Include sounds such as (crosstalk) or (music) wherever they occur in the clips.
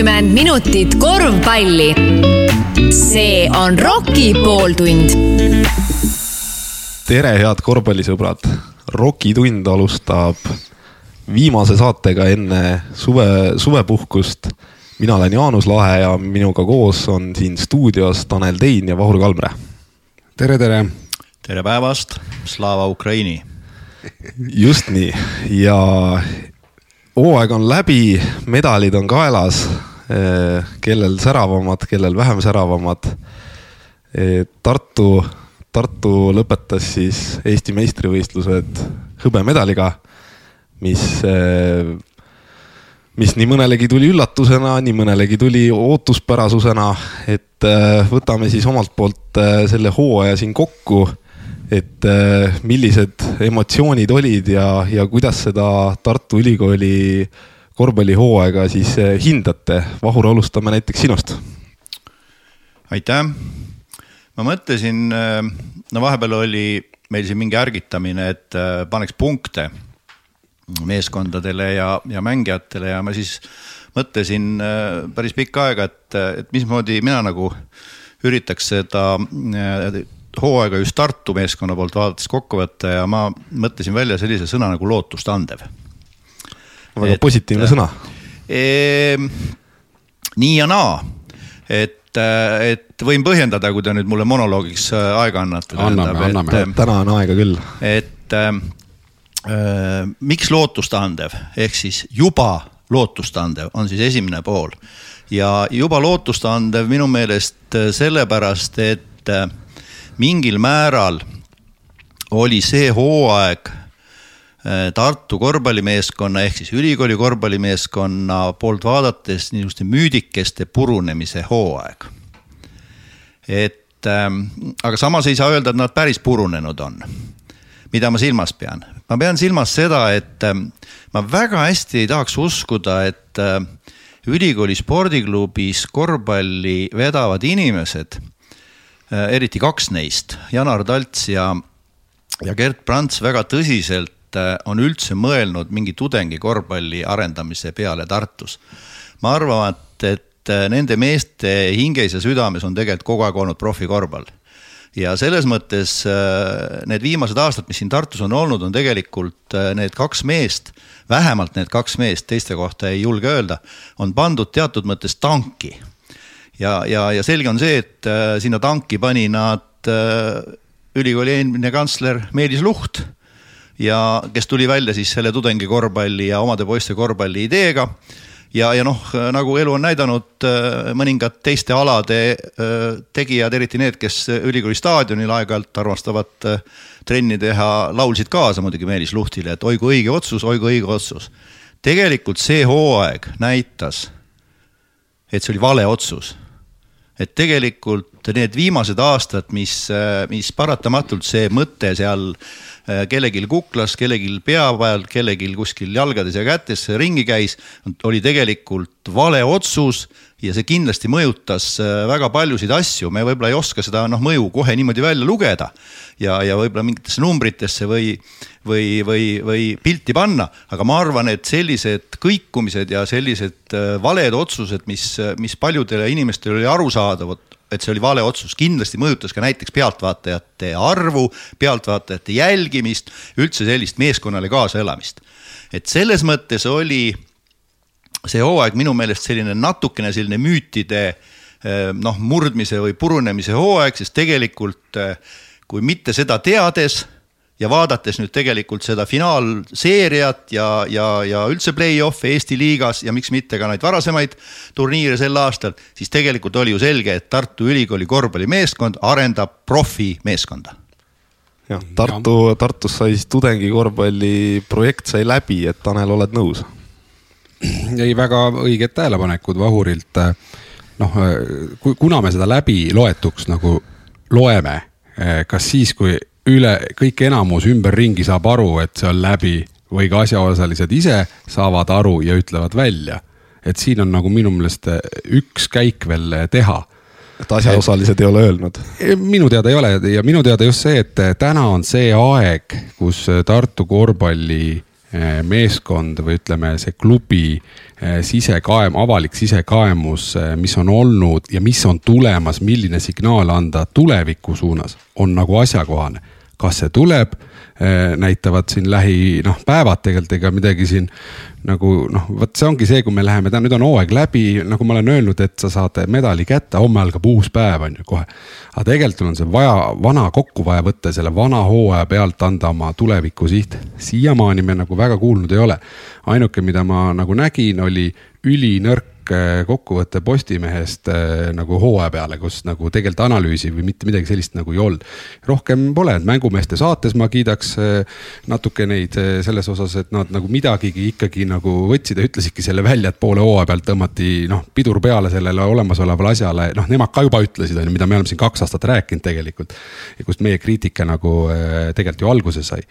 kuuskümmend minutit korvpalli. see on Rocki pooltund. tere, head korvpallisõbrad. Rocki tund alustab viimase saatega enne suve, suvepuhkust. mina olen Jaanus Lahe ja minuga koos on siin stuudios Tanel Tein ja Vahur Kalmre. tere, tere. tere päevast, Slava Ukraini. just nii ja hooaeg on läbi, medalid on kaelas, kellel säravamad, kellel vähem säravamad. Eh, Tartu, Tartu lõpetas siis Eesti meistrivõistlused hõbemedaliga, mis, eh, mis nii mõnelegi tuli üllatusena, nii mõnelegi tuli ootuspärasusena, et võtame siis omalt poolt selle hooaja siin kokku et äh, millised emotsioonid olid ja, ja kuidas seda Tartu Ülikooli korvpallihooaega siis äh, hindate? Vahur, alustame näiteks sinust. aitäh. ma mõtlesin, äh, no vahepeal oli meil siin mingi ärgitamine, et paneks punkte meeskondadele ja, ja mängijatele ja ma siis mõtlesin päris pikka aega, et, et mismoodi mina nagu üritaks seda hooaega just Tartu meeskonna poolt vaadates kokku võtta ja ma mõtlesin välja sellise sõna nagu lootustandev. Väga et, positiivne sõna e,. nii ja naa, et, et võin põhjendada, kui te nüüd mulle monoloogiks äh, aega annate. anname, anname, täna on aega küll. et äh, miks lootustandev ehk siis juba lootustandev on siis esimene pool ja juba lootustandev minu meelest äh, sellepärast, et äh, mingil määral oli see hooaeg äh, Tartu korvpallimeeskonna ehk siis ülikooli korvpallimeeskonna poolt vaadates niisuguste müüdikeste purunemise hooaeg. et ähm, aga samas ei saa öelda, et nad päris purunenud on. mida ma silmas pean? ma pean silmas seda, et ähm, ma väga hästi ei tahaks uskuda, et äh, ülikooli spordiklubis korvpalli vedavad inimesed Äh, eriti kaks neist, Janar Talts ja, ja Gerd Prants väga tõsiselt äh, on üldse mõelnud mingi tudengi korvpalli arendamise peale Tartus. ma arvan, et, et äh, nende meeste hinges ja südames on tegelikult kogu aeg olnud profikorvpall ja selles mõttes need viimased aastad, mis siin Tartus on olnud, on tegelikult need kaks meest, vähemalt need kaks meest, teiste kohta ei julge öelda, on pandud teatud mõttes tanki ja, ja, ja selge on see, et äh, sinna tanki pani nad äh, ülikooli eelmine kantsler Meelis Luht ja kes tuli välja siis selle tudengikorvpalli ja omade poiste korvpalli ideega. ja, ja noh, nagu elu on näidanud, äh, mõningad teiste alade tegijad, eriti need, kes ülikooli staadionil aeg-ajalt armastavad trenni teha, laulsid kaasa muidugi Meelis Luhtile, et oi kui õige otsus, oi kui õige otsus. tegelikult see hooaeg näitas, et see oli vale otsus et tegelikult need viimased aastad, mis, mis paratamatult see mõte seal äh, kellelgi kuklas, kellelgi pea peal, kellelgi kuskil jalgades ja kätes ringi käis, oli tegelikult vale otsus ja see kindlasti mõjutas äh, väga paljusid asju, me võib-olla ei oska seda noh, mõju kohe niimoodi välja lugeda ja, ja võib-olla mingitesse numbritesse või, või, või, või pilti panna, aga ma arvan, et sellised kõikumised ja sellised äh, valed otsused, mis, mis paljudele inimestele oli arusaadavad, et see oli vale otsus, kindlasti mõjutas ka näiteks pealtvaatajate arvu, pealtvaatajate jälgimist, üldse sellist meeskonnale kaasaelamist. et selles mõttes oli see hooaeg minu meelest selline natukene selline müütide äh, noh, murdmise või purunemise hooaeg, sest tegelikult äh, kui mitte seda teades ja vaadates nüüd tegelikult seda finaalseeriat ja, ja, ja üldse play-off'e Eesti liigas ja miks mitte ka neid varasemaid turniire sel aastal, siis tegelikult oli ju selge, et Tartu Ülikooli korvpallimeeskond arendab profimeeskonda jah, Tartu, Tartus sai siis tudengikorvpalli projekt sai läbi, et Tanel, oled nõus? ei, väga õiged tähelepanekud Vahurilt. noh, kuna me seda läbiloetuks nagu loeme kas siis, kui üle, kõik enamus ümberringi saab aru, et see on läbi või ka asjaosalised ise saavad aru ja ütlevad välja. et siin on nagu minu meelest eh, üks käik veel eh, teha. et asjaosalised et, ei ole öelnud? minu teada ei ole ja minu teada just see, et täna on see aeg, kus Tartu korvpalli eh, meeskond või ütleme, see klubi eh, sisekaem-, avalik sisekaemus, mis on olnud ja mis on tulemas, milline signaal anda tuleviku suunas, on nagu asjakohane. kas see tuleb näitavad siin lähi noh, päevad tegelikult ega midagi siin nagu noh, vot see ongi see, kui me läheme, nüüd on hooaeg läbi, nagu ma olen öelnud, et sa saad medali kätte, homme algab uus päev, on ju kohe. aga tegelikult on see vaja, vana kokku vaja võtta selle vana hooaja pealt anda oma tuleviku siht. siiamaani me nagu väga kuulnud ei ole. ainuke, mida ma nagu nägin, oli ülinõrk sihuke kokkuvõte Postimehest äh, nagu hooaja peale, kus nagu tegelikult analüüsi või mitte midagi sellist nagu ei olnud. rohkem pole, et mängumeeste saates ma kiidaks äh, natuke neid äh, selles osas, et nad nagu midagigi ikkagi nagu võtsid ja ütlesidki selle välja, et poole hooaja pealt tõmmati noh, pidur peale sellele olemasolevale asjale, noh, nemad ka juba ütlesid, on ju, mida me oleme siin kaks aastat rääkinud tegelikult. ja kust meie kriitika nagu tegelikult ju alguse sai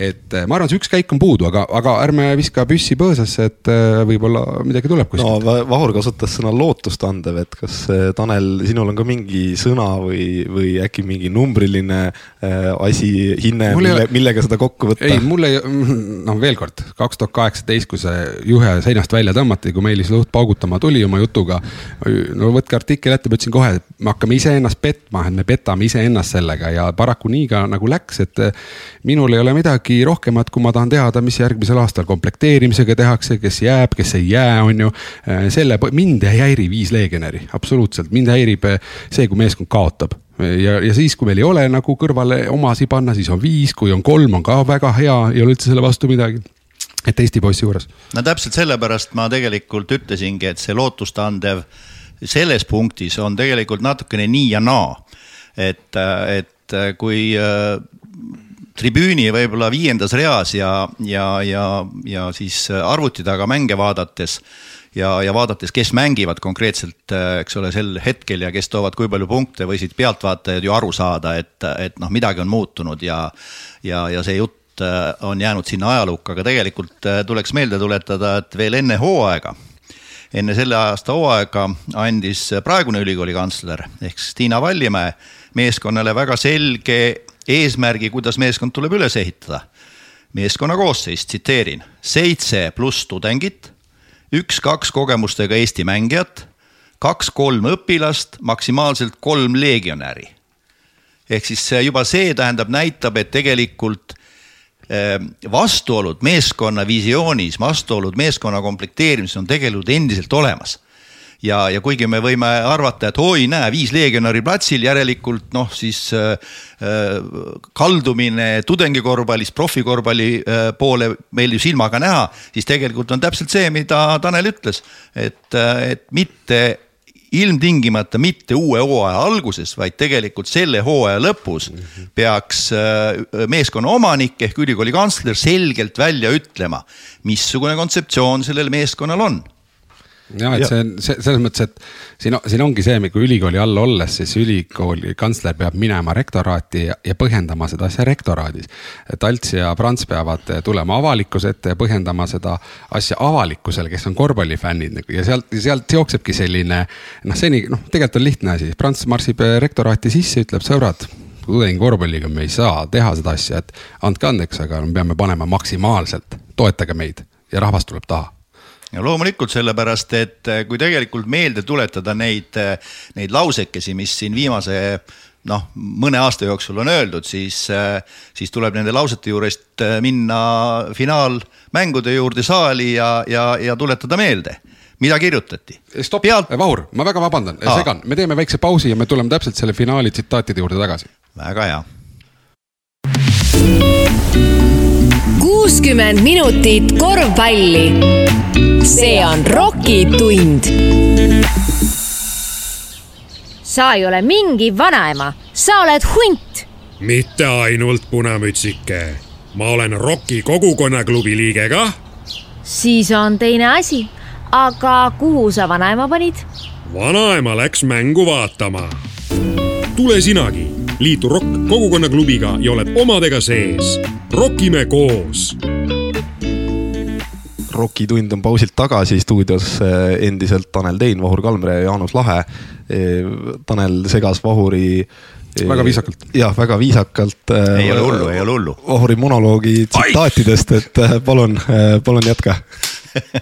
et eh, ma arvan, see üks käik on puudu, aga, aga ärme viska püssi põõsasse, et eh, võib-olla midagi tuleb kuskilt. no Vahur kasutas sõna lootustandev, et kas eh, Tanel, sinul on ka mingi sõna või, või äkki mingi numbriline asi, hinne, mille, millega seda kokku võtta? ei, mul ei, (laughs) noh veel kord, kaks tuhat kaheksateist, kui see juhe seinast välja tõmmati, kui Meelis Luht paugutama tuli oma jutuga. no võtke artikkel ette, ma ütlesin kohe, et me hakkame iseennast petma, et me petame iseennast sellega ja paraku nii ka nagu läks, et minul ei ole midagi midagi rohkemat, kui ma tahan teada, mis järgmisel aastal komplekteerimisega tehakse, kes jääb, kes ei jää, on ju. Äh, selle, mind ei häiri viis legionäri, absoluutselt, mind häirib äh, see, kui meeskond kaotab ja, ja siis, kui meil ei ole nagu kõrvale omasi panna, siis on viis, kui on kolm, on ka väga hea, ei ole üldse selle vastu midagi et Eesti poissi juures. no täpselt sellepärast ma tegelikult ütlesingi, et see lootustandev selles punktis on tegelikult natukene nii ja naa. et, et kui tribüüni võib-olla viiendas reas ja, ja, ja, ja siis arvuti taga mänge vaadates ja, ja vaadates, kes mängivad konkreetselt, eks ole, sel hetkel ja kes toovad kui palju punkte, võisid pealtvaatajad ju aru saada, et, et noh, midagi on muutunud ja, ja, ja see jutt on jäänud sinna ajalukku, aga tegelikult tuleks meelde tuletada, et veel enne hooaega enne selle aasta hooaega andis praegune ülikooli kantsler ehk siis Tiina Vallimäe meeskonnale väga selge eesmärgi, kuidas meeskond tuleb üles ehitada. meeskonna koosseis, tsiteerin, seitse pluss tudengit, üks-kaks kogemustega Eesti mängijat, kaks-kolm õpilast, maksimaalselt kolm legionäri. ehk siis juba see tähendab, näitab, et tegelikult ehm, vastuolud meeskonna visioonis, vastuolud meeskonna komplekteerimises on tegelikult endiselt olemas ja, ja kuigi me võime arvata, et oi, näe, viis legionäri platsil, järelikult noh, siis äh, äh, kaldumine tudengikorvpallist profikorvpalli äh, poole meil ju silmaga näha, siis tegelikult on täpselt see, mida Tanel ütles, et, äh, et mitte ilmtingimata mitte uue hooaja alguses, vaid tegelikult selle hooaja lõpus peaks äh, meeskonna omanik ehk ülikooli kantsler selgelt välja ütlema, missugune kontseptsioon sellel meeskonnal on ja et ja. see on see selles mõttes, et siin, siin ongi see, kui ülikooli all olles, siis ülikooli kantsler peab minema rektoraati ja, ja põhjendama seda asja rektoraadis. Talts ja Prants peavad tulema avalikkuse ette ja põhjendama seda asja avalikkusele, kes on korvpallifännid nagu ja sealt, sealt jooksebki selline noh, seni noh, tegelikult on lihtne asi, Prants marsib rektoraati sisse, ütleb sõbrad tudengikorvpalliga me ei saa teha seda asja, et andke andeks, aga me peame panema maksimaalselt, toetage meid ja rahvas tuleb taha ja loomulikult sellepärast, et eh, kui tegelikult meelde tuletada neid, eh, neid lausekesi, mis siin viimase noh, mõne aasta jooksul on öeldud, siis, eh, siis tuleb nende lausete juurest minna finaalmängude juurde saali ja, ja, ja tuletada meelde mida kirjutati. stopp Pealt..., Vahur, ma väga vabandan, segan, me teeme väikse pausi ja me tuleme täpselt selle finaali tsitaatide juurde tagasi. väga hea kuuskümmend minutit korvpalli. see on Rocki tund. sa ei ole mingi vanaema, sa oled hunt. mitte ainult punamütsike, ma olen Rocki kogukonnaklubi liige kah. siis on teine asi, aga kuhu sa vanaema panid? vanaema läks mängu vaatama. tule sinagi liitu Rock kogukonnaklubiga ja oled omadega sees. rokime koos. Rocki tund on pausilt tagasi stuudios eh, endiselt Tanel Tein, Vahur Kalmre ja Jaanus Lahe. Eh, Tanel segas Vahuri väga viisakalt. jah, väga viisakalt. ei ole hullu, ei ole hullu. Vahuri monoloogi tsitaatidest, et palun, palun jätka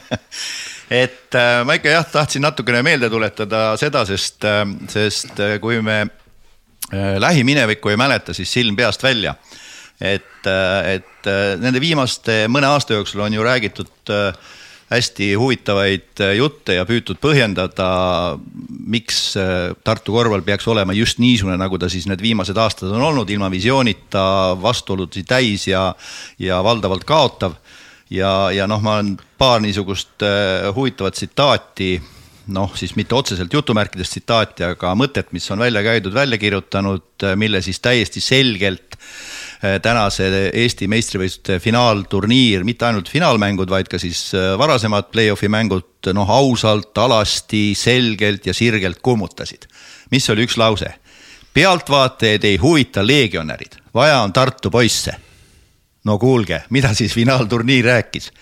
(laughs) et ma ikka jah, tahtsin natukene meelde tuletada seda, sest, sest kui me lähiminevikku ei mäleta, siis silm peast välja. et, et nende viimaste mõne aasta jooksul on ju räägitud hästi huvitavaid jutte ja püütud põhjendada, miks Tartu korvpall peaks olema just niisugune, nagu ta siis need viimased aastad on olnud, ilma visioonita, vastuolusid täis ja, ja valdavalt kaotav. ja, ja noh, ma olen paar niisugust huvitavat tsitaati noh, siis mitte otseselt jutumärkides tsitaati, aga mõtet, mis on välja käidud, välja kirjutanud, mille siis täiesti selgelt eh, tänase Eesti meistrivõistluste finaalturniir, mitte ainult finaalmängud, vaid ka siis eh, varasemad play-off'i mängud noh, ausalt, alasti, selgelt ja sirgelt kummutasid. mis oli üks lause? pealtvaatajaid ei huvita legionärid, vaja on Tartu poisse. no kuulge, mida siis finaalturniir rääkis?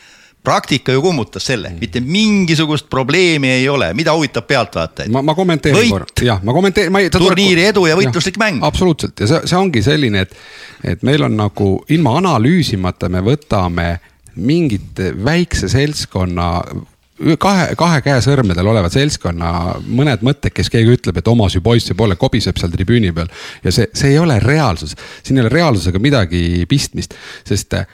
Praktika ju kummutas selle, mitte mingisugust probleemi ei ole, mida huvitab pealtvaatajaid. ma, ma kommenteerin korra, jah, ma kommenteerin. turniiri edu ja võitluslik mäng. absoluutselt. Ja see, see ongi selline, et, et meil on nagu ilma analüüsimata me võtame mingit väikse seltskonna kahe, kahe käe sõrmedel olevat seltskonna mõned mõtted, kes keegi ütleb, et oma süü poiss võib olla, kobiseb seal tribüüni peal. ja see, see ei ole reaalsus, siin ei ole reaalsusega midagi pistmist, sest äh,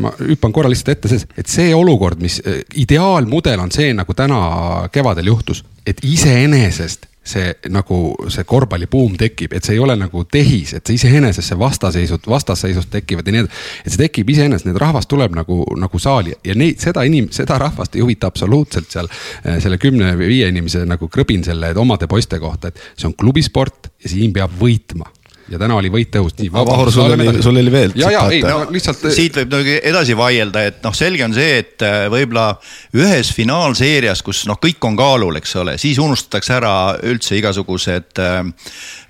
ma hüppan korra lihtsalt ette, et see olukord, mis äh, ideaalmudel on see, nagu täna kevadel juhtus, et iseenesest see nagu see korvpallibuum tekib, et see ei ole nagu tehis, et see iseenesest see vastaseisud, vastasseisud tekivad ja nii edasi. et see tekib iseenesest, need rahvas tuleb nagu, nagu saali ja neid, seda inim-, seda rahvast ei huvita absoluutselt seal eh, selle kümne või viie inimese nagu krõbin selle omade poiste kohta, et see on klubisport ja siin peab võitma ja täna oli võit tõus. Vahur, sul oli, sul oli veel. ja, ja ei no, lihtsalt. siit võib nagu edasi vaielda, et noh, selge on see, et äh, võib-olla ühes finaalseerias, kus noh, kõik on kaalul, eks ole, siis unustatakse ära üldse igasugused äh,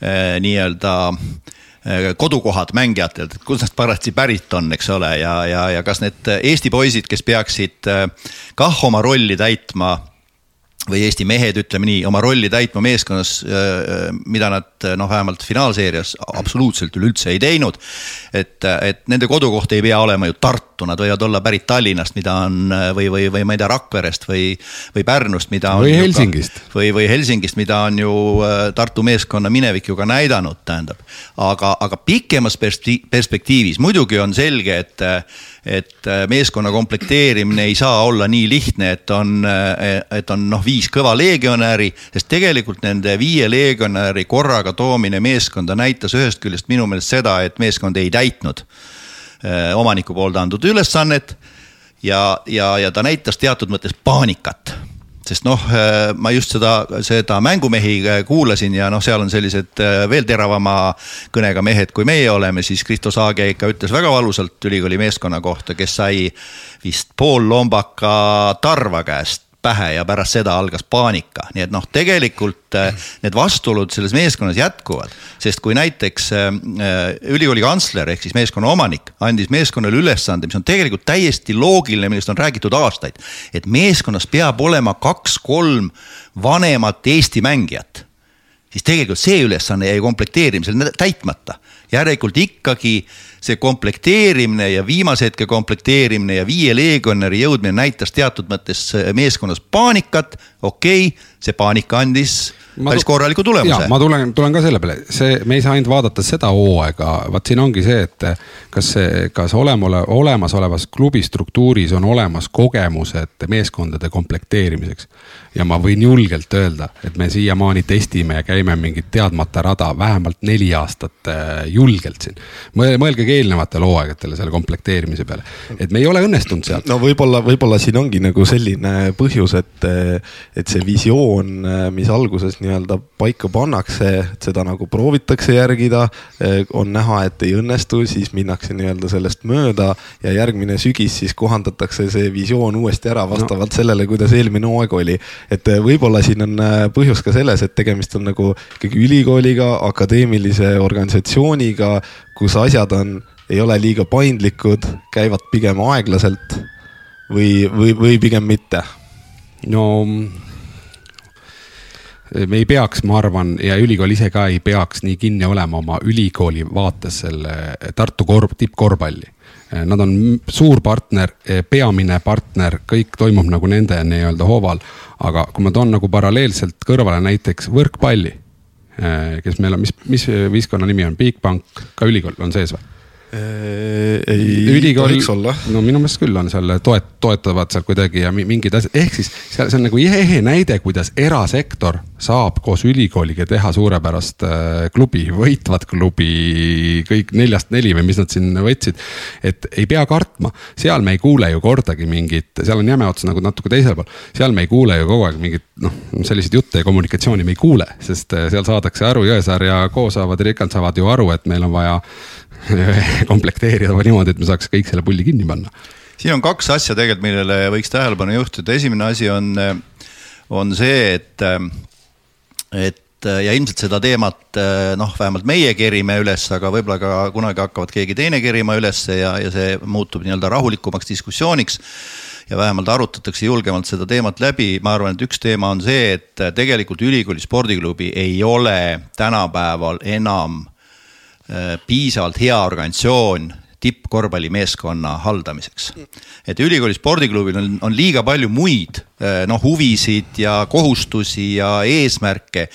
äh, nii-öelda äh, kodukohad mängijatelt, et kust nad parajasti pärit on, eks ole, ja, ja, ja kas need Eesti poisid, kes peaksid kah oma rolli täitma või Eesti mehed, ütleme nii, oma rolli täitma meeskonnas, äh, äh, mida nad noh, vähemalt finaalseerias absoluutselt üleüldse ei teinud. et, et nende kodukoht ei pea olema ju Tartu, nad võivad olla pärit Tallinnast, mida on või, või, või ma ei tea, Rakverest või, või Pärnust, mida on. või Helsingist. või, või Helsingist, mida on ju äh, Tartu meeskonna minevik ju ka näidanud, tähendab. aga, aga pikemas perspektiivis muidugi on selge, et et äh, meeskonna komplekteerimine ei saa olla nii lihtne, et on, äh, et on noh, viis kõva legionäri, sest tegelikult nende viie legionäri korraga toomine meeskonda näitas ühest küljest minu meelest seda, et meeskond ei täitnud äh, omaniku poolt antud ülesannet ja, ja, ja ta näitas teatud mõttes paanikat sest noh, äh, ma just seda, seda mängumehi äh, kuulasin ja noh, seal on sellised äh, veel teravama kõnega mehed, kui meie oleme, siis Kristo Saage ikka ütles väga valusalt ülikooli meeskonna kohta, kes sai vist pool lombaka Tarva käest pähe ja pärast seda algas paanika, nii et noh, tegelikult äh, need vastuolud selles meeskonnas jätkuvad. sest kui näiteks äh, ülikooli kantsler ehk siis meeskonna omanik andis meeskonnale ülesande, mis on tegelikult täiesti loogiline, millest on räägitud aastaid. et meeskonnas peab olema kaks-kolm vanemat Eesti mängijat siis tegelikult see ülesanne jäi komplekteerimisel täitmata. järelikult ikkagi see komplekteerimine ja viimase hetke komplekteerimine ja viie legionäri jõudmine näitas teatud mõttes meeskonnas paanikat, okei okay,, see paanika andis ma päris korraliku tulemuse. ma tulen, tulen ka selle peale, see, me ei saa ainult vaadata seda hooaega, vaat siin ongi see, et kas see, kas olema, olemasolevas klubi struktuuris on olemas kogemused meeskondade komplekteerimiseks. ja ma võin julgelt öelda, et me siiamaani testime ja käime mingit teadmata rada vähemalt neli aastat äh, julgelt siin. Mõelgegi eelnevatele hooaegadele selle komplekteerimise peale, et me ei ole õnnestunud seal. no võib-olla, võib-olla siin ongi nagu selline põhjus, et, et see visioon, mis alguses nii-öelda paika pannakse, et seda nagu proovitakse järgida. on näha, et ei õnnestu, siis minnakse nii-öelda sellest mööda ja järgmine sügis siis kohandatakse see visioon uuesti ära vastavalt no. sellele, kuidas eelmine hooaeg oli. et võib-olla siin on põhjus ka selles, et tegemist on nagu ikkagi ülikooliga, akadeemilise organisatsiooniga, kus asjad on, ei ole liiga paindlikud, käivad pigem aeglaselt või, või, või pigem mitte? no me ei peaks, ma arvan, ja ülikool ise ka ei peaks nii kinni olema oma ülikooli vaates selle Tartu korv, tippkorvpalli. Nad on suur partner, peamine partner, kõik toimub nagu nende nii-öelda hooval. aga kui ma toon nagu paralleelselt kõrvale näiteks võrkpalli, kes meil on, mis, mis võistkonna nimi on, Bigbank, ka ülikool on sees või? Ei ülikool, tohiks olla. no minu meelest küll on seal toet-, toetavad seal kuidagi ja mingid asjad, ehk siis seal, see on nagu ehe näide, kuidas erasektor saab koos ülikooliga teha suurepärast äh, klubi, võitvat klubi, kõik neljast neli või mis nad siin võtsid. et ei pea kartma, seal me ei kuule ju kordagi mingit, seal on jäme ots nagu natuke teisel pool, seal me ei kuule ju kogu aeg mingit noh, selliseid jutte ja kommunikatsiooni me ei kuule, sest äh, seal saadakse aru, Jõesaar ja Koo saavad ja Rikand saavad ju aru, et meil on vaja (laughs) komplekteerida niimoodi, et me saaks kõik selle pulli kinni panna. siin on kaks asja tegelikult, millele võiks tähelepanu juhtida, esimene asi on, on see, et, et ja ilmselt seda teemat noh, vähemalt meie kerime üles, aga võib-olla ka kunagi hakkavad keegi teine kerima ülesse ja, ja see muutub nii-öelda rahulikumaks diskussiooniks ja vähemalt arutatakse julgemalt seda teemat läbi, ma arvan, et üks teema on see, et tegelikult ülikooli spordiklubi ei ole tänapäeval enam Äh, piisavalt hea organisatsioon tippkorvpallimeeskonna haldamiseks. et ülikooli spordiklubil on, on liiga palju muid äh, noh, huvisid ja kohustusi ja eesmärke.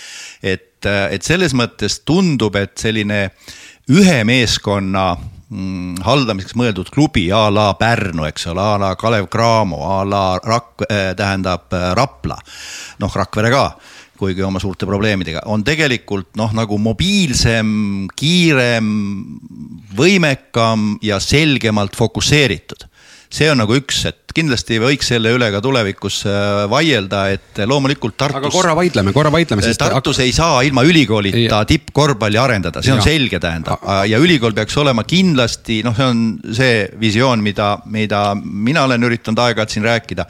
et, äh, et selles mõttes tundub, et selline ühe meeskonna mm, haldamiseks mõeldud klubi a la Pärnu, eks ole, a la Kalev Cramo, a la Rak- äh,, tähendab Rapla, noh Rakvere ka kuigi oma suurte probleemidega, on tegelikult noh, nagu mobiilsem, kiirem, võimekam ja selgemalt fokusseeritud see on nagu üks, et kindlasti võiks selle üle ka tulevikus äh, vaielda, et loomulikult Tartus. aga korra vaidleme, korra vaidleme. Tartus te... ei saa ilma ülikoolita tippkorvpalli arendada, see on ja. selge, tähendab. ja ülikool peaks olema kindlasti, noh, see on see visioon, mida, mida mina olen üritanud aeg-ajalt siin rääkida.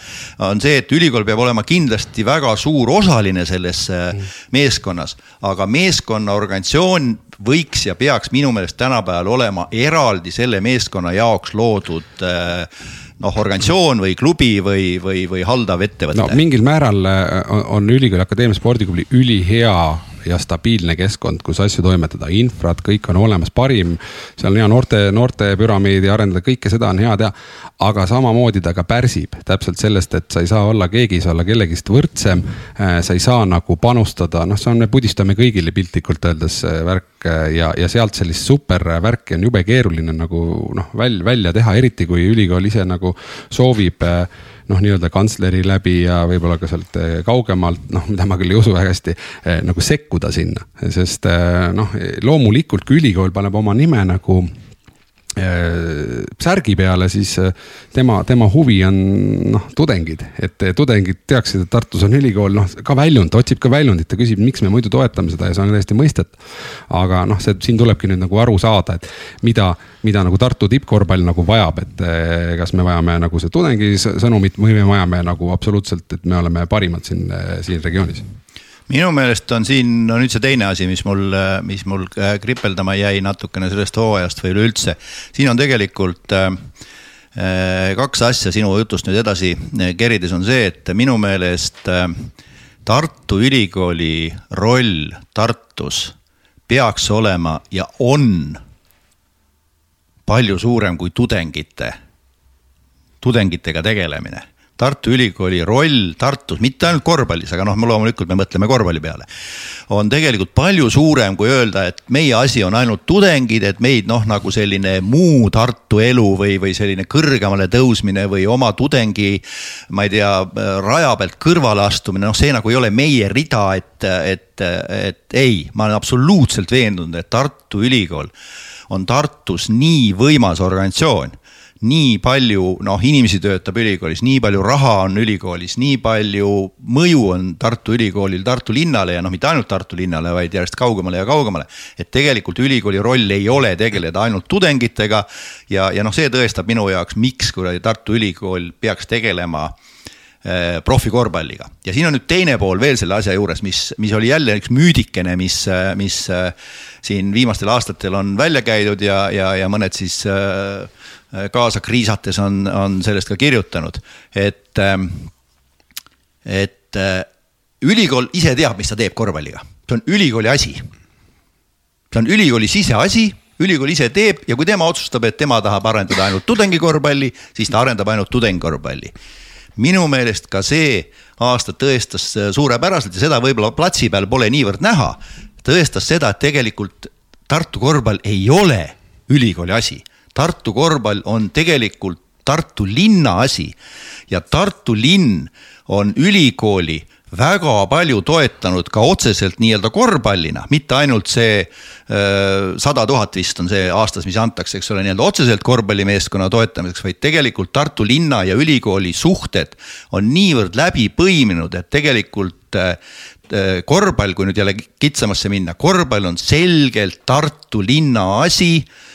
on see, et ülikool peab olema kindlasti väga suur osaline selles äh, mm. meeskonnas, aga meeskonna organisatsioon võiks ja peaks minu meelest tänapäeval olema eraldi selle meeskonna jaoks loodud äh, noh, organisatsioon või klubi või, või, või haldav ettevõte. no mingil määral äh, on, on Ülikooli Akadeemia spordiklubi ülihea ja stabiilne keskkond, kus asju toimetada, infrad, kõik on olemas, parim. seal on hea noorte, noortepüramiidi arendada, kõike seda on hea teha. aga samamoodi ta ka pärsib täpselt sellest, et sa ei saa olla keegi, sa olla kellegist võrdsem. Äh, sa ei saa nagu panustada, noh, see on, me pudistame kõigile piltlikult öeldes äh, värk äh, ja, ja sealt sellist supervärki on jube keeruline nagu noh, välja, välja teha, eriti kui ülikool ise nagu soovib noh, nii-öelda kantsleri läbi ja võib-olla ka sealt eh, kaugemalt, noh, mida ma küll ei usu väga hästi, eh, nagu sekkuda sinna. sest eh, noh, loomulikult kui ülikool paneb oma nime nagu särgi peale, siis äh, tema, tema huvi on noh, tudengid, et tudengid teaksid, et Tartus on ülikool, noh ka väljund, ta otsib ka väljundit, ta küsib, miks me muidu toetame seda ja see on täiesti mõistetav. aga noh, see siin tulebki nüüd nagu aru saada, et mida, mida nagu Tartu tippkorvpall nagu vajab, et äh, kas me vajame nagu see tudengi sõnumit või me vajame nagu absoluutselt, et me oleme parimad siin, siin regioonis minu meelest on siin, no nüüd see teine asi, mis mul, mis mul äh, kripeldama jäi natukene sellest hooajast või üleüldse. siin on tegelikult äh, äh, kaks asja sinu jutust nüüd edasi kerides on see, et minu meelest Tartu Ülikooli roll Tartus peaks olema ja on palju suurem kui tudengite, tudengitega tegelemine Tartu Ülikooli roll Tartus, mitte ainult korvpallis, aga noh, loomulikult me mõtleme korvpalli peale. on tegelikult palju suurem, kui öelda, et meie asi on ainult tudengid, et meid noh, nagu selline muu Tartu elu või, või selline kõrgemale tõusmine või oma tudengi. ma ei tea, raja pealt kõrvale astumine, noh, see nagu ei ole meie rida, et, et, et ei, ma olen absoluutselt veendunud, et Tartu Ülikool on Tartus nii võimas organisatsioon nii palju noh, inimesi töötab ülikoolis, nii palju raha on ülikoolis, nii palju mõju on Tartu Ülikoolil Tartu linnale ja noh, mitte ainult Tartu linnale, vaid järjest kaugemale ja kaugemale. et tegelikult ülikooli roll ei ole tegeleda ainult tudengitega ja, ja noh, see tõestab minu jaoks, miks kuradi Tartu Ülikool peaks tegelema äh, profikorvpalliga ja siin on nüüd teine pool veel selle asja juures, mis, mis oli jälle üks müüdikene, mis, mis äh, siin viimastel aastatel on välja käidud ja, ja, ja mõned siis äh, Äh, kaasa kriisates on, on sellest ka kirjutanud, et, ähm, et äh, ülikool ise teab, mis ta teeb korvpalliga, see on ülikooli asi. see on ülikooli siseasi, ülikool ise teeb ja kui tema otsustab, et tema tahab arendada ainult tudengikorvpalli, siis ta arendab ainult tudengikorvpalli. minu meelest ka see aasta tõestas suurepäraselt ja seda võib-olla platsi peal pole niivõrd näha, tõestas seda, et tegelikult Tartu korvpall ei ole ülikooli asi. Tartu korvpall on tegelikult Tartu linna asi ja Tartu linn on ülikooli väga palju toetanud ka otseselt nii-öelda korvpallina, mitte ainult see sada tuhat vist on see aastas, mis antakse, eks ole, nii-öelda otseselt korvpallimeeskonna toetamiseks, vaid tegelikult Tartu linna ja ülikooli suhted on niivõrd läbi põiminud, et tegelikult korvpall, kui nüüd jälle kitsamasse minna, korvpall on selgelt Tartu linna asi Äh,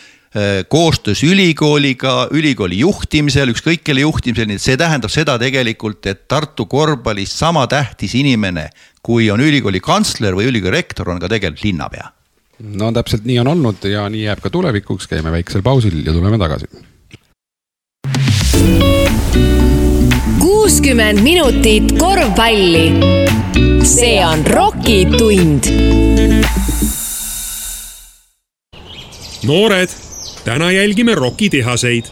koostöös ülikooliga, ülikooli juhtimisel, ükskõik kelle juhtimisel, nii et see tähendab seda tegelikult, et Tartu korvpallis sama tähtis inimene, kui on ülikooli kantsler või ülikooli rektor, on ka tegelikult linnapea. no täpselt nii on olnud ja nii jääb ka tulevikuks, käime väiksel pausil ja tuleme tagasi. kuuskümmend minutit korvpalli. see on Rocki tund. noored täna jälgime Rocki tehaseid.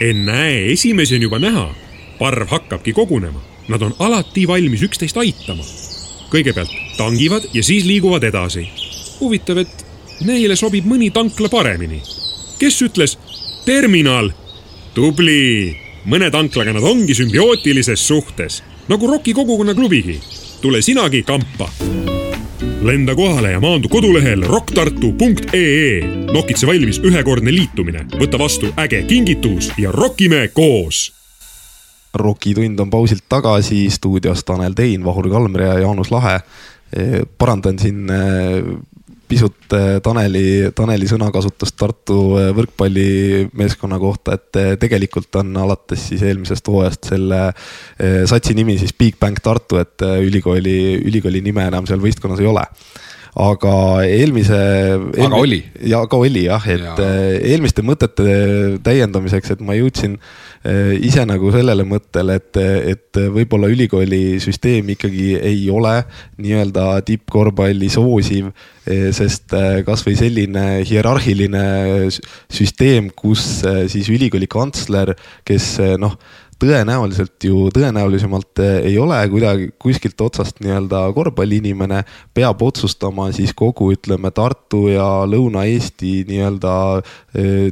ennäe, esimesi on juba näha. parv hakkabki kogunema, nad on alati valmis üksteist aitama. kõigepealt tangivad ja siis liiguvad edasi. huvitav, et neile sobib mõni tankla paremini. kes ütles terminal? tubli, mõne tanklaga nad ongi sümbiootilises suhtes, nagu Rocki kogukonna klubigi. tule sinagi kampa lenda kohale ja maandu kodulehel rocktartu.ee. nokitse valmis ühekordne liitumine, võta vastu äge kingitus ja rokime koos. rokitund on pausilt tagasi, stuudios Tanel Tein, Vahur Kalmer ja Jaanus Lahe. parandan siin pisut äh, Taneli, Taneli sõnakasutust Tartu äh, võrkpallimeeskonna kohta, et äh, tegelikult on alates siis eelmisest hooajast selle satsi nimi siis Bigbank Tartu, et ülikooli, ülikooli nime enam seal võistkonnas ei ole aga eelmise. aga eelmi, oli. ja aga oli jah, et ja. eelmiste mõtete täiendamiseks, et ma jõudsin ise nagu sellele mõttele, et, et võib-olla ülikooli süsteem ikkagi ei ole nii-öelda tippkorvpalli soosiv Eh, sest eh, kasvõi selline hierarhiline süsteem, kus siis ülikooli kantsler, kes noh, tõenäoliselt ju tõenäolisemalt ei ole kuidagi kuskilt otsast nii-öelda korvpalliinimene, peab otsustama siis kogu, ütleme, Tartu ja Lõuna-Eesti nii-öelda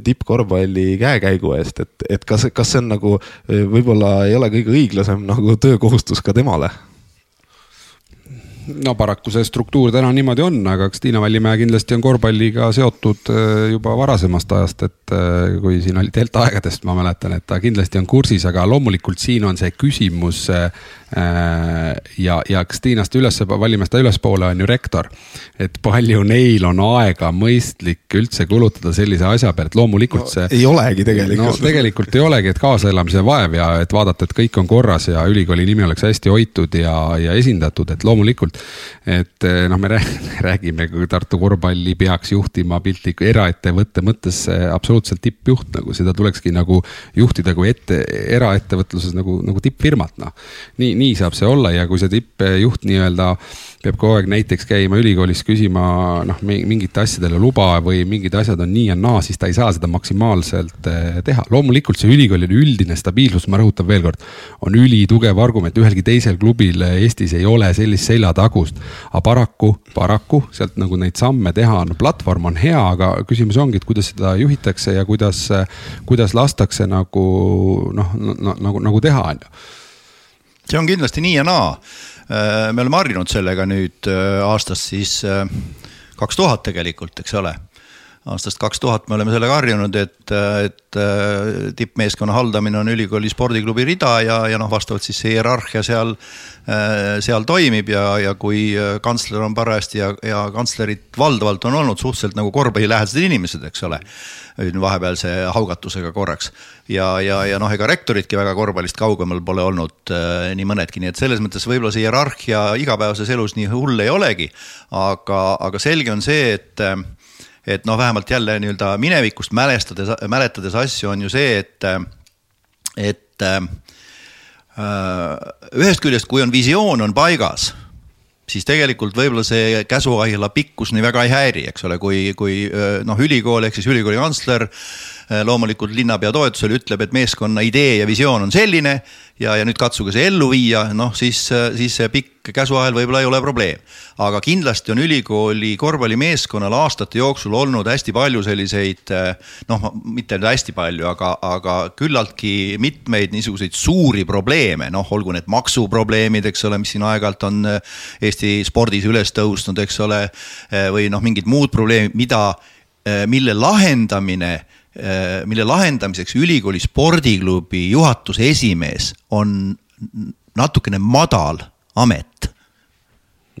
tippkorvpalli käekäigu eest, et, et kas, kas see on nagu võib-olla ei ole kõige õiglasem nagu töökohustus ka temale no paraku see struktuur täna niimoodi on, aga eks Tiina Vallimäe kindlasti on korvpalliga seotud äh, juba varasemast ajast, et äh, kui siin oli delta aegadest, ma mäletan, et ta kindlasti on kursis, aga loomulikult siin on see küsimus. Äh, ja, ja eks Tiinast üles, Vallimäest ülespoole on ju rektor. et palju neil on aega mõistlik üldse kulutada sellise asja peale, et loomulikult no, see. ei olegi tegelikult. no tegelikult ei olegi, et kaasaelamise vaev ja et vaadata, et kõik on korras ja ülikooli nimi oleks hästi hoitud ja, ja esindatud, et loomulikult et eh, noh, me (laughs) räägime, kui Tartu korvpalli peaks juhtima piltliku eraettevõtte mõttes absoluutselt tippjuht, nagu seda tulekski nagu juhtida kui ette, eraettevõtluses nagu, nagu tippfirmat, noh. nii, nii saab see olla ja kui see tippjuht nii-öelda peab kogu aeg näiteks käima ülikoolis küsima noh, mingite asjadele luba või mingid asjad on nii ja naa, siis ta ei saa seda maksimaalselt eh, teha. loomulikult see ülikooli üldine stabiilsus, ma rõhutan veel kord, on ülitugev argument, ühelgi teisel klubil Eestis ei ole sellist seljatagust. aga paraku, paraku sealt nagu neid samme teha, no platvorm on hea, aga küsimus ongi, et kuidas seda juhitakse ja kuidas, kuidas lastakse nagu noh no, nagu, nagu teha, on ju see on kindlasti nii ja naa. Äh, me oleme harjunud sellega nüüd äh, aastast siis äh, kaks tuhat tegelikult, eks ole aastast kaks tuhat me oleme sellega harjunud, et, et tippmeeskonna haldamine on ülikooli spordiklubi rida ja, ja noh, vastavalt siis see hierarhia seal, seal toimib ja, ja kui kantsler on parajasti ja, ja kantslerid valdavalt on olnud suhteliselt nagu korvpallilähedased inimesed, eks ole vahepealse haugatusega korraks. ja, ja, ja noh, ega rektoritki väga korvpallist kaugemal pole olnud äh, nii mõnedki, nii et selles mõttes võib-olla see hierarhia igapäevases elus nii hull ei olegi. aga, aga selge on see, et et noh, vähemalt jälle nii-öelda minevikust mälestades, mäletades asju on ju see, et, et äh, ühest küljest, kui on visioon on paigas siis tegelikult võib-olla see käsuahela pikkus nii väga ei häiri, eks ole, kui, kui noh, ülikool ehk siis ülikooli kantsler loomulikult linnapea toetusel ütleb, et meeskonna idee ja visioon on selline ja, ja nüüd katsuge see ellu viia, noh siis, siis see pikk käsuahel võib-olla ei ole probleem. aga kindlasti on ülikooli korvpallimeeskonnal aastate jooksul olnud hästi palju selliseid noh, mitte nüüd hästi palju, aga, aga küllaltki mitmeid niisuguseid suuri probleeme, noh, olgu need maksuprobleemid, eks ole, mis siin aeg-ajalt on Eesti spordis üles tõusnud, eks ole, või noh, mingid muud probleemid, mida, mille lahendamine mille lahendamiseks ülikooli spordiklubi juhatuse esimees on natukene madal amet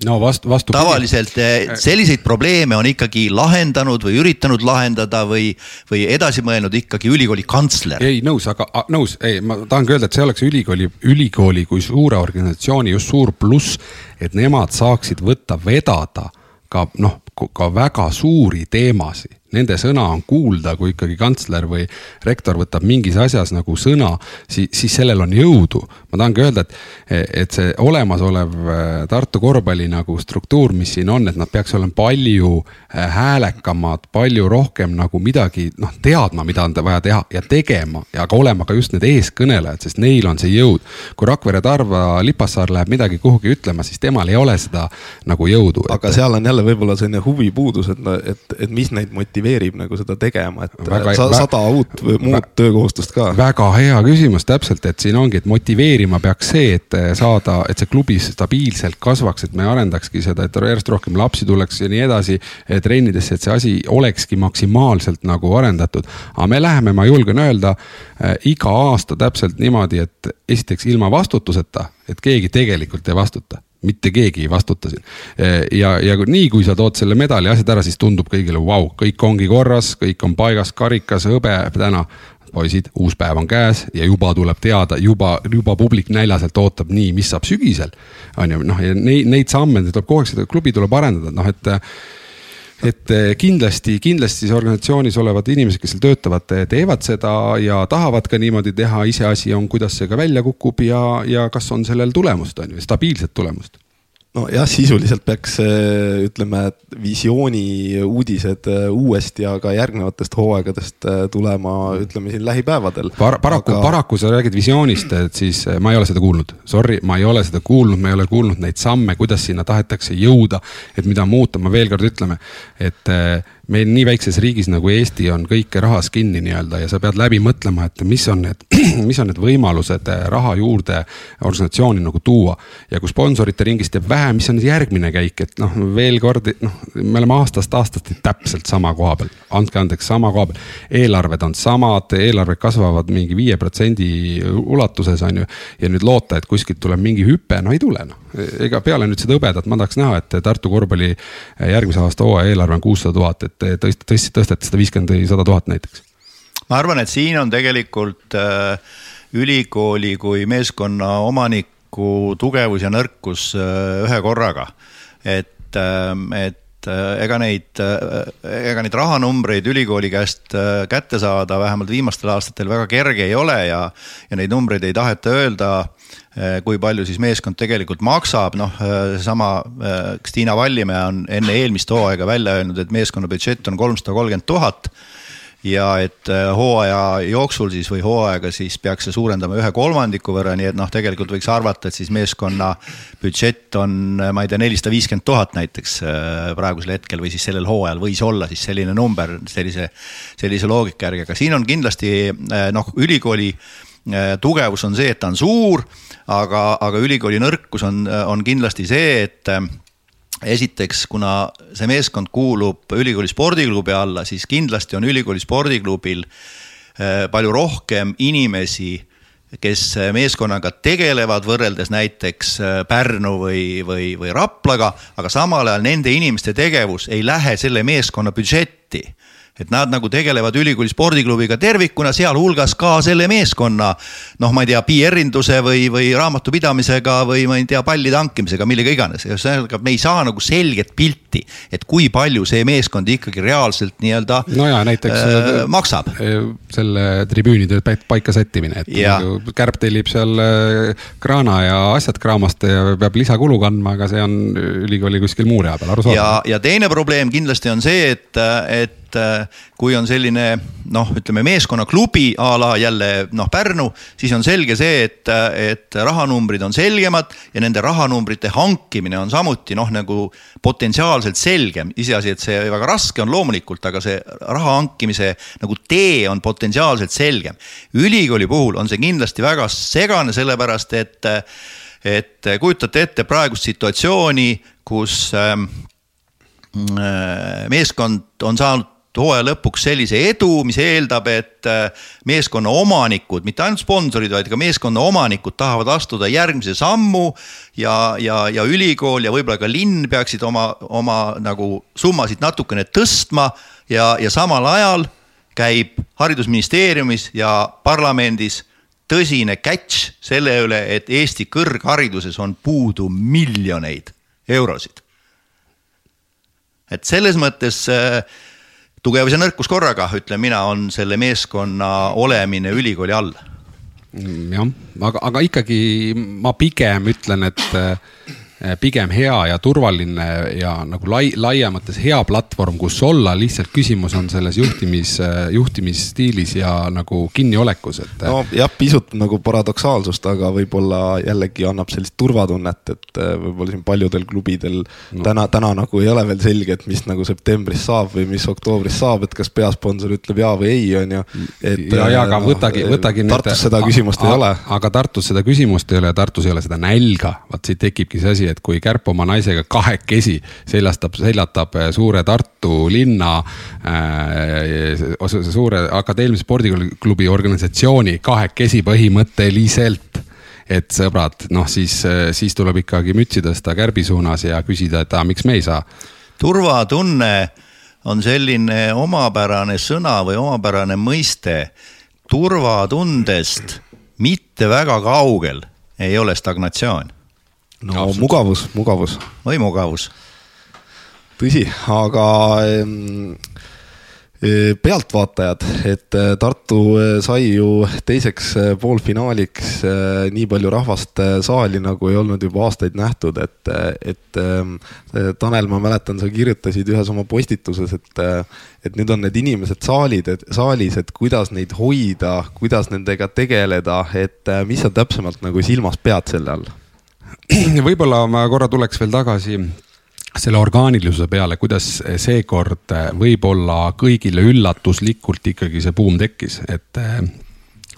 no vastu, vastu. tavaliselt selliseid probleeme on ikkagi lahendanud või üritanud lahendada või, või edasi mõelnud ikkagi ülikooli kantsler. ei nõus, aga nõus, ei, ma tahangi öelda, et see oleks ülikooli, ülikooli kui suure organisatsiooni just suur pluss, et nemad saaksid võtta vedada ka noh, ka väga suuri teemasid nende sõna on kuulda, kui ikkagi kantsler või rektor võtab mingis asjas nagu sõna, siis, siis sellel on jõudu. Ma tahangi öelda, et, et see olemasolev äh, Tartu korvpalli nagu struktuur, mis siin on, et nad peaks olema palju äh, häälekamad, palju rohkem nagu midagi noh, teadma, mida on vaja teha ja tegema ja ka olema ka just need eeskõnelejad, sest neil on see jõud. kui Rakvere Tarva Lipassaar läheb midagi kuhugi ütlema, siis temal ei ole seda nagu jõudu. aga et... seal on jälle võib-olla selline huvipuudus, et, et, et mis neid motiveerib nagu seda tegema, et väga, sa, sada uut või muud töökohustust ka? väga hea küsimus, täpselt, et siin ongi, et motiveerima peaks see, et saada, et see klubi stabiilselt kasvaks, et me arendakski seda, et järjest rohkem lapsi tuleks ja nii edasi trennidesse, et see asi olekski maksimaalselt nagu arendatud. aga me läheme, ma julgen öelda äh, iga aasta täpselt niimoodi, et esiteks ilma vastutuseta, et keegi tegelikult ei vastuta mitte keegi ei vastuta siin. ja, ja nii, kui sa tood selle medali asjad ära, siis tundub kõigile, vau, kõik ongi korras, kõik on paigas, karikas, hõbe täna. Poisid, uus päev on käes ja juba tuleb teada, juba, juba publik näljaselt ootab nii, mis saab sügisel. on ju, noh ja neid, neid samme tuleb kogu aeg, seda klubi tuleb arendada, noh et et kindlasti, kindlasti siis organisatsioonis olevad inimesed, kes seal töötavad, teevad seda ja tahavad ka niimoodi teha, iseasi on, kuidas see ka välja kukub ja, ja kas on sellel tulemust, on ju, stabiilset tulemust nojah, sisuliselt peaks ütleme, visiooni uudised äh, uuesti ja ka järgnevatest hooaegadest äh, tulema, ütleme siin lähipäevadel Par. paraku aga..., paraku sa räägid visioonist, et siis ma ei ole seda kuulnud. Sorry, ma ei ole seda kuulnud, ma ei ole kuulnud neid samme, kuidas sinna tahetakse jõuda, et mida muuta, ma veel kord ütleme, et meil nii väikses riigis nagu Eesti on kõike rahas kinni nii-öelda ja sa pead läbi mõtlema, et mis on need, (clears throat) mis on need võimalused eh, raha juurde organisatsiooni nagu tuua. ja kui sponsorite ringist jääb vähe, mis on järgmine käik, et noh, veel kord, noh, me oleme aastast aastast täpselt sama koha peal, andke andeks, sama koha peal. eelarved on samad, eelarved kasvavad mingi viie protsendi ulatuses on ju. ja nüüd loota, et kuskilt tuleb mingi hüpe, no ei tule noh ega peale nüüd seda hõbedat ma tahaks näha, et Tartu korvpalli järgmise aasta hooaja eelarve on kuussada tuhat, et te tõst-, tõst-, tõstate seda viiskümmend või sada tuhat näiteks? ma arvan, et siin on tegelikult äh, ülikooli kui meeskonna omaniku tugevus ja nõrkus äh, ühe korraga. et äh,, et ega neid, äh, ega neid rahanumbreid ülikooli käest äh, kätte saada vähemalt viimastel aastatel väga kerge ei ole ja, ja neid numbreid ei taheta öelda kui palju siis meeskond tegelikult maksab, noh eh, seesama Kristiina eh, Vallimäe on enne eelmist hooaega välja öelnud, et meeskonna budžett on kolmsada kolmkümmend tuhat ja et hooaja jooksul siis või hooaega siis peaks see suurendama ühe kolmandiku võrra, nii et noh, tegelikult võiks arvata, et siis meeskonna budžett on, ma ei tea, nelisada viiskümmend tuhat näiteks praegusel hetkel või siis sellel hooajal võis olla siis selline number sellise, sellise loogika järgi, aga siin on kindlasti noh, ülikooli tugevus on see, et ta on suur aga, aga ülikooli nõrkus on, on kindlasti see, et äh, esiteks, kuna see meeskond kuulub ülikooli spordiklubi alla, siis kindlasti on ülikooli spordiklubil äh, palju rohkem inimesi, kes meeskonnaga tegelevad, võrreldes näiteks äh, Pärnu või, või, või Raplaga, aga samal ajal nende inimeste tegevus ei lähe selle meeskonna budžetti et nad nagu tegelevad ülikooli spordiklubiga tervikuna, sealhulgas ka selle meeskonna. noh, ma ei tea, PR-induse või, või raamatupidamisega või ma ei tea, pallide hankimisega, millega iganes, ühesõnaga me ei saa nagu selget pilti, et kui palju see meeskond ikkagi reaalselt nii-öelda. no ja näiteks äh, maksab. Äh, selle tribüünide paika sättimine, et ja. Kärp tellib seal äh, kraana ja asjad kraamast ja peab lisakulu kandma, aga see on ülikooli kuskil muu rea peal, arusaadav. ja, ja teine probleem kindlasti on see, et, et et äh, kui on selline noh, ütleme meeskonnaklubi a la jälle noh, Pärnu, siis on selge see, et, et rahanumbrid on selgemad ja nende rahanumbrite hankimine on samuti noh, nagu potentsiaalselt selgem. iseasi, et see väga raske on loomulikult, aga see raha hankimise nagu tee on potentsiaalselt selgem. ülikooli puhul on see kindlasti väga segane, sellepärast et et kujutate ette praegust situatsiooni, kus ähm, äh, meeskond on saanud hooaja lõpuks sellise edu, mis eeldab, et äh, meeskonna omanikud, mitte ainult sponsorid, vaid ka meeskonna omanikud tahavad astuda järgmise sammu. ja, ja, ja ülikool ja võib-olla ka linn peaksid oma, oma nagu summasid natukene tõstma ja, ja samal ajal käib haridusministeeriumis ja parlamendis tõsine catch selle üle, et Eesti kõrghariduses on puudu miljoneid eurosid. et selles mõttes äh, tugevus ja nõrkus korraga, ütlen mina, on selle meeskonna olemine ülikooli all. Mm, jah, aga, aga ikkagi ma pigem ütlen, et pigem hea ja turvaline ja nagu lai, laiemates hea platvorm, kus olla, lihtsalt küsimus on selles juhtimis, eh, juhtimisstiilis ja nagu kinniolekus, et. no jah, pisut nagu paradoksaalsust, aga võib-olla jällegi annab sellist turvatunnet, et eh, võib-olla siin paljudel klubidel no. täna, täna nagu ei ole veel selge, et mis nagu septembris saab või mis oktoobris saab, et kas peasponsor ütleb jaa või ei, on ju. ja, ja aga võtagi, võtagi. Tartus seda küsimust ei ole. aga Tartus seda küsimust ei ole ja Tartus ei ole seda nälga, vaat siit tekibki see asi, et kui Kärp oma naisega kahekesi seljastab, seljatab eh, suure Tartu linna äh,, suure akadeemilise spordiklubi organisatsiooni kahekesi põhimõtteliselt et sõbrad, noh siis, siis tuleb ikkagi mütsi tõsta Kärbi suunas ja küsida, et aga miks me ei saa. turvatunne on selline omapärane sõna või omapärane mõiste. turvatundest mitte väga kaugel ei ole stagnatsioon no Absolut. mugavus, mugavus. või mugavus. tõsi, aga e, pealtvaatajad, et e, Tartu e, sai ju teiseks poolfinaaliks nii palju rahvast saali, nagu ei olnud juba aastaid nähtud, et, et Tanel, ma mäletan, sa kirjutasid ühes oma postituses, et, et nüüd on need inimesed saalid, et saalis, et kuidas neid hoida, kuidas nendega tegeleda, et mis sa täpsemalt nagu silmas pead selle all? (clears throat) võib-olla ma korra tuleks veel tagasi selle orgaanilisuse peale, kuidas seekord võib-olla kõigile üllatuslikult ikkagi see buum tekkis, et eh,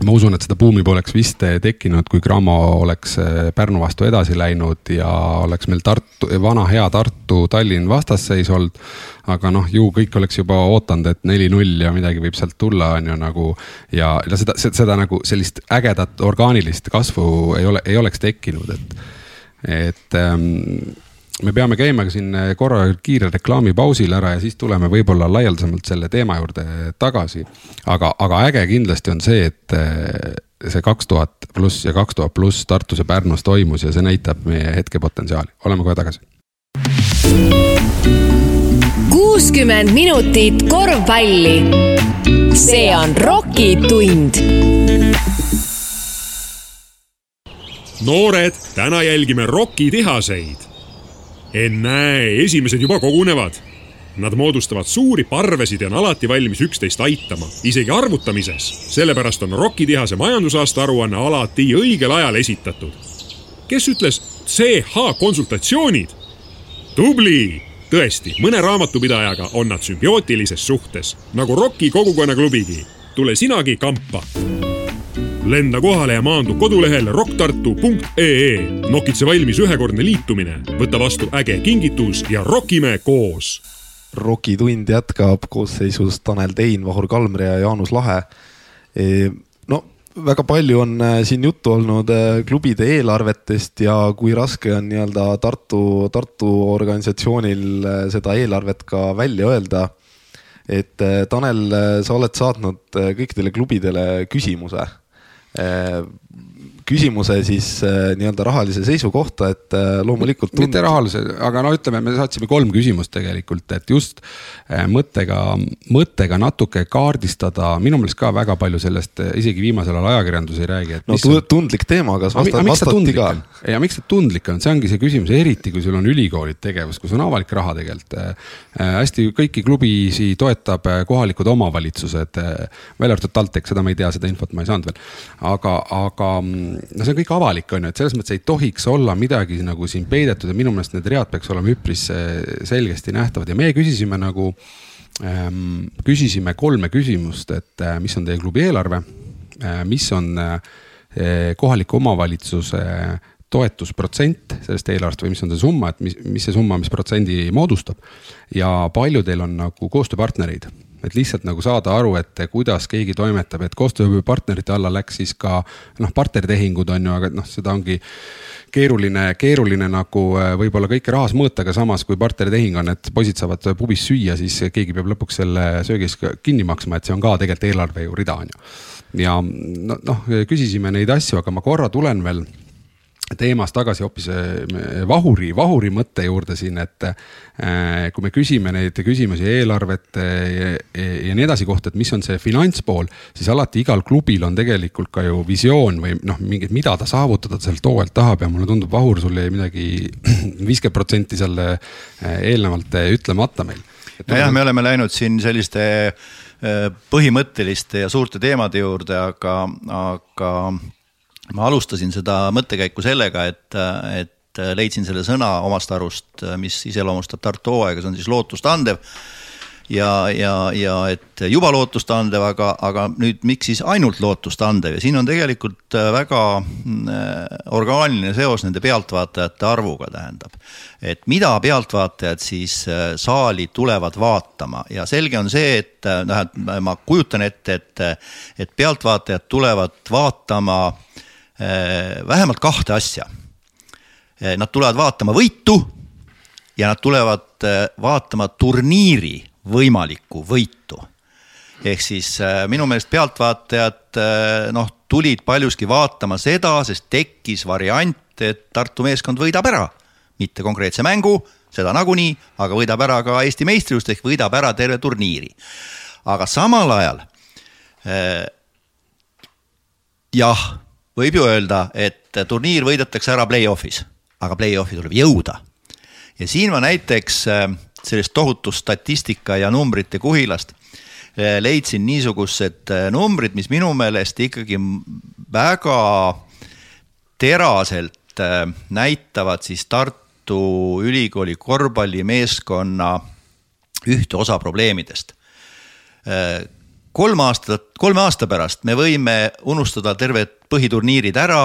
ma usun, et seda buumi poleks vist tekkinud, kui Cramo oleks Pärnu vastu edasi läinud ja oleks meil Tartu, vana hea Tartu-Tallinn vastasseis olnud. aga noh, ju kõik oleks juba ootanud, et neli-null ja midagi võib sealt tulla, on ju nagu. ja, ja seda, seda nagu sellist ägedat orgaanilist kasvu ei ole, ei oleks tekkinud, et et ähm, me peame käima siin korra kiirel reklaamipausil ära ja siis tuleme võib-olla laialdasemalt selle teema juurde tagasi. aga, aga äge kindlasti on see, et äh, see kaks tuhat pluss ja kaks tuhat pluss Tartus ja Pärnus toimus ja see näitab meie hetkepotentsiaali, oleme kohe tagasi. kuuskümmend minutit korvpalli. see on Rocki tund noored, täna jälgime Rocki tehaseid. ennäe, esimesed juba kogunevad. Nad moodustavad suuri parvesid ja on alati valmis üksteist aitama, isegi arvutamises. sellepärast on Rocki tehase majandusaasta aruanne alati õigel ajal esitatud. kes ütles CH konsultatsioonid? tubli tõesti, mõne raamatupidajaga on nad sümbiootilises suhtes, nagu Rocki kogukonnaklubigi. tule sinagi kampa lenda kohale ja maandu kodulehel rocktartu.ee. nokitse valmis ühekordne liitumine, võta vastu äge kingitus ja rokime koos. rokitund jätkab koosseisus Tanel Tein, Vahur Kalmre ja Jaanus Lahe. E, no väga palju on äh, siin juttu olnud äh, klubide eelarvetest ja kui raske on nii-öelda Tartu, Tartu organisatsioonil äh, seda eelarvet ka välja öelda et Tanel, sa oled saatnud kõikidele klubidele küsimuse Uh, küsimuse siis äh, nii-öelda rahalise seisu kohta, et äh, loomulikult mitte rahalise, aga no ütleme, me saatsime kolm küsimust tegelikult, et just äh, mõttega, mõttega natuke kaardistada, minu meelest ka väga palju sellest isegi viimasel ajal ajakirjandus ei räägi. no on... tundlik teema, kas vasta, vastati ka? ja miks ta tundlik on, see ongi see küsimus, eriti kui sul on ülikoolid tegevus, kus on avalik raha tegelikult äh,. hästi kõiki klubisi toetab kohalikud omavalitsused äh,, välja arvatud TalTech, seda ma ei tea, seda infot ma ei saanud veel. aga, aga mm, no see on kõik avalik, on ju, et selles mõttes ei tohiks olla midagi nagu siin peidetud ja minu meelest need read peaks olema üpris äh, selgesti nähtavad. Ja meie küsisime nagu ähm,, küsisime kolme küsimust, et äh, mis on teie klubi eelarve äh,, mis on äh, kohaliku omavalitsuse toetusprotsent sellest eelarvest või mis on see summa, et mis, mis see summa, mis protsendi moodustab. Ja palju teil on nagu koostööpartnereid et lihtsalt nagu saada aru, et kuidas keegi toimetab, et koostööpartnerite alla läks siis ka noh, partneritehingud on ju, aga noh, seda ongi keeruline, keeruline nagu äh, võib-olla kõike rahas mõõta, aga samas kui partneritehing on, et poisid saavad pubis süüa, siis keegi peab lõpuks selle söögis kinni maksma, et see on ka tegelikult eelarve ju rida on ju. ja noh no,, küsisime neid asju, aga ma korra tulen veel teemas tagasi hoopis äh, vahuri, vahuri mõtte juurde siin, et äh, kui me küsime neid küsimusi eelarvete ja, ja nii edasi kohta, et mis on see finantspool, siis alati igal klubil on tegelikult ka ju visioon või noh, mingid, mida ta saavutada sealt hooajalt tahab ja mulle tundub, Vahur, sul jäi midagi (clears throat) viiskümmend protsenti seal eelnevalt ütlemata meil. nojah, me oleme läinud siin selliste põhimõtteliste ja suurte teemade juurde, aga, aga ma alustasin seda mõttekäiku sellega, et, et leidsin selle sõna omast arust, mis iseloomustab Tartu hooaega, see on siis lootustandev ja, ja, ja et juba lootustandev, aga, aga nüüd miks siis ainult lootustandev ja siin on tegelikult väga mm, orgaaniline seos nende pealtvaatajate arvuga, tähendab. et mida pealtvaatajad siis äh, saali tulevad vaatama? Ja selge on see, et noh, et ma kujutan ette, et, et pealtvaatajad tulevad vaatama äh, Äh, vähemalt kahte asja. Äh, nad tulevad vaatama võitu ja nad tulevad äh, vaatama turniiri võimalikku võitu. ehk siis minu meelest pealtvaatajad noh, tulid paljuski vaatama seda, sest tekkis variant, et Tartu meeskond võidab ära, mitte konkreetse mängu, seda nagunii, aga võidab ära ka Eesti meistrivõistlust ehk võidab ära terve turniiri. aga samal ajal jah võib ju öelda, et turniir võidetakse ära play-off'is, aga play-off'i tuleb jõuda. ja siin ma näiteks äh, sellest tohutust statistika ja numbrite kuhilast äh, leidsin niisugused äh, numbrid, mis minu meelest ikkagi väga teraselt näitavad siis Tartu Ülikooli korvpallimeeskonna ühte osa probleemidest kolm aastat, kolme aasta pärast me võime unustada terved põhiturniirid ära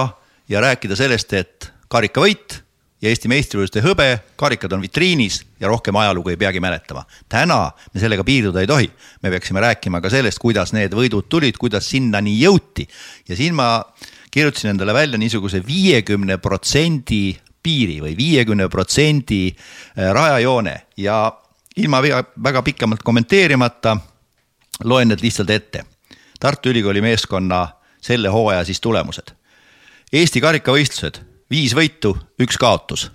ja rääkida sellest, et karikavõit ja Eesti meistrivõistluste hõbe, karikad on vitriinis ja rohkem ajalugu ei peagi mäletama. täna me sellega piirduda ei tohi, me peaksime rääkima ka sellest, kuidas need võidud tulid, kuidas sinnani jõuti. Ja siin ma kirjutasin endale välja niisuguse viiekümne protsendi piiri või viiekümne protsendi äh, rajajoone. Ja ilma väga pikemalt kommenteerimata loen need lihtsalt ette. Tartu Ülikooli meeskonna selle hooaja siis tulemused. Eesti karikavõistlused, viis võitu, üks kaotus.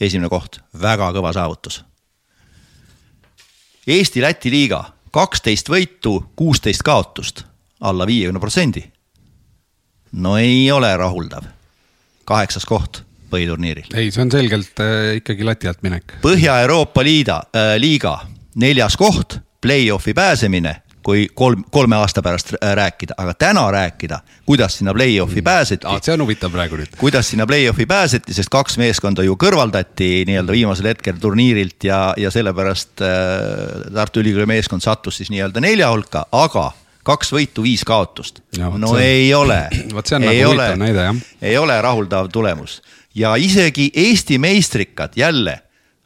esimene koht, väga kõva saavutus. Eesti-Läti liiga, kaksteist võitu, kuusteist kaotust, alla viiekümne protsendi. no ei ole rahuldav. kaheksas koht põhiturniiril. ei, see on selgelt äh, ikkagi lati alt minek. Põhja-Euroopa liida äh,, liiga neljas koht, play-off'i pääsemine kui kolm, kolme aasta pärast rääkida, aga täna rääkida, kuidas sinna play-off'i mm. pääseti ah,. see on huvitav praegu nüüd. kuidas sinna play-off'i pääseti, sest kaks meeskonda ju kõrvaldati nii-öelda viimasel hetkel turniirilt ja, ja sellepärast äh, Tartu Ülikooli meeskond sattus siis nii-öelda nelja hulka, aga kaks võitu, viis kaotust. no see, ei ole. (clears throat) vot see on nagu huvitav näide jah. ei ole rahuldav tulemus ja isegi Eesti meistrikad jälle,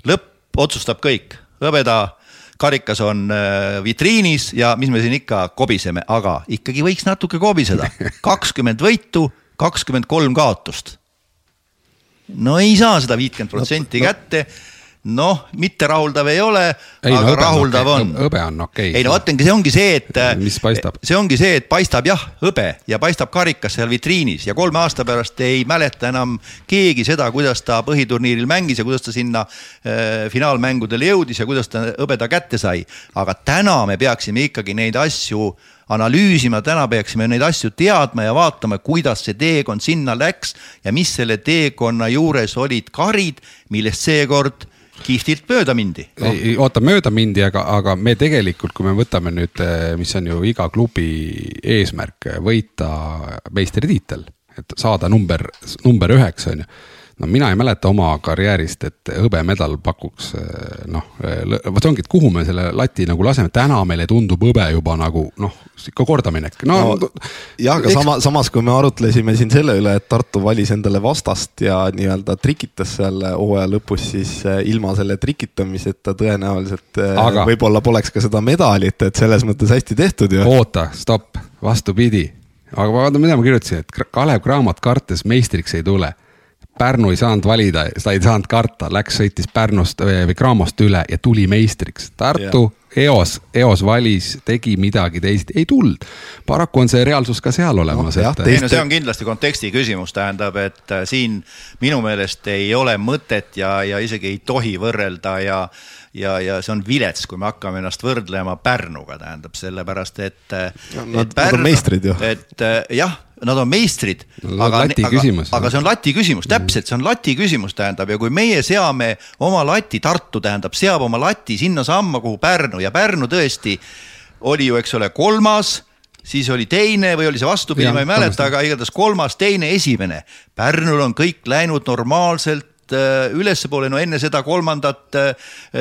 lõpp otsustab kõik, hõbeda karikas on äh, vitriinis ja mis me siin ikka kobiseme, aga ikkagi võiks natuke kobiseda. (laughs) kakskümmend võitu, kakskümmend kolm kaotust. no ei saa seda viitkümmet protsenti kätte noh, mitte rahuldav ei ole, Ei, no aga hõbe on rahuldav okei, on. hõbe on okei. ei no vaatangi, see ongi see, et. Mis paistab? see ongi see, et paistab jah, hõbe ja paistab karikas seal vitriinis ja kolme aasta pärast ei mäleta enam keegi seda, kuidas ta põhiturniiril mängis ja kuidas ta sinna äh, finaalmängudele jõudis ja kuidas ta hõbeda kätte sai. aga täna me peaksime ikkagi neid asju analüüsima, täna peaksime neid asju teadma ja vaatama, kuidas see teekond sinna läks ja mis selle teekonna juures olid karid, millest seekord kihvtilt mööda mindi. ei, oota mööda mindi, aga, aga me tegelikult, kui me võtame nüüd, mis on ju iga klubi eesmärk, võita meistritiitel, et saada number, number üheksa on ju no mina ei mäleta oma karjäärist, et hõbemedal pakuks noh, vot ongi, et kuhu me selle lati nagu laseme, täna meile tundub hõbe juba nagu noh, ikka kordaminek, no, no jah, aga sama, samas kui me arutlesime siin selle üle, et Tartu valis endale vastast ja nii-öelda trikitas seal hooaja lõpus, siis eh, ilma selle trikitamiseta tõenäoliselt eh, Aga- võib-olla poleks ka seda medalit, et selles mõttes hästi tehtud ju. oota, stopp, vastupidi. aga vaata, mida ma kirjutasin, et Kalev Cramot kartes meistriks ei tule. Pärnu ei saanud valida, ta ei saanud karta, läks, sõitis Pärnust äh, või Cramost üle ja tuli meistriks. Tartu eos, eos valis, tegi midagi teisiti, ei tulnud. paraku on see reaalsus ka seal olemas teist- ei no see on kindlasti konteksti küsimus, tähendab, et äh, siin minu meelest ei ole mõtet ja, ja isegi ei tohi võrrelda ja ja, ja see on vilets, kui me hakkame ennast võrdlema Pärnuga, tähendab sellepärast, et. nad- nad on meistrid ju. et äh, jah, nad on meistrid. No, aga aga, aga see on lati küsimus, täpselt, see on lati küsimus, tähendab ja kui meie seame oma lati, Tartu tähendab, seab oma lati sinnasamma, kuhu Pärnu ja Pärnu tõesti oli ju, eks ole, kolmas siis oli teine või oli see vastupidi, ma ei mäleta, aga igatahes kolmas, teine, esimene. Pärnul on kõik läinud normaalselt äh, ülespoole, no enne seda kolmandat,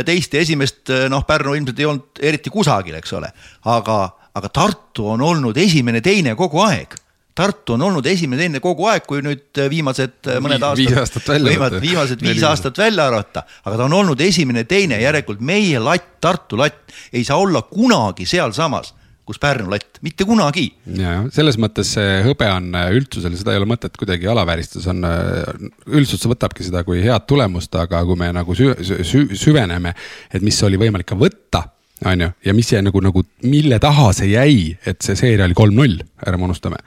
teist ja esimest, noh, Pärnu ilmselt ei olnud eriti kusagil, eks ole, aga, aga Tartu on olnud esimene-teine kogu aeg Tartu on olnud esimene-teine kogu aeg, kui nüüd viimased mõned Vi- aastad. viis aastat välja võtta. viimased viis Neli aastat välja arvata, aga ta on olnud esimene-teine, järelikult meie latt, Tartu latt ei saa olla kunagi sealsamas, kus Pärnu latt, mitte kunagi ja, selles mõttes see hõbe on äh, üldsusele, seda ei ole mõtet kuidagi alavääristada, see on, üldsus võtabki seda kui head tulemust, aga kui me nagu sü, sü, süveneme, et mis oli võimalik ka võtta, on ju, ja mis jäi nagu, nagu, mille taha see jäi, et see seeria oli kolm-null, ärme unustame.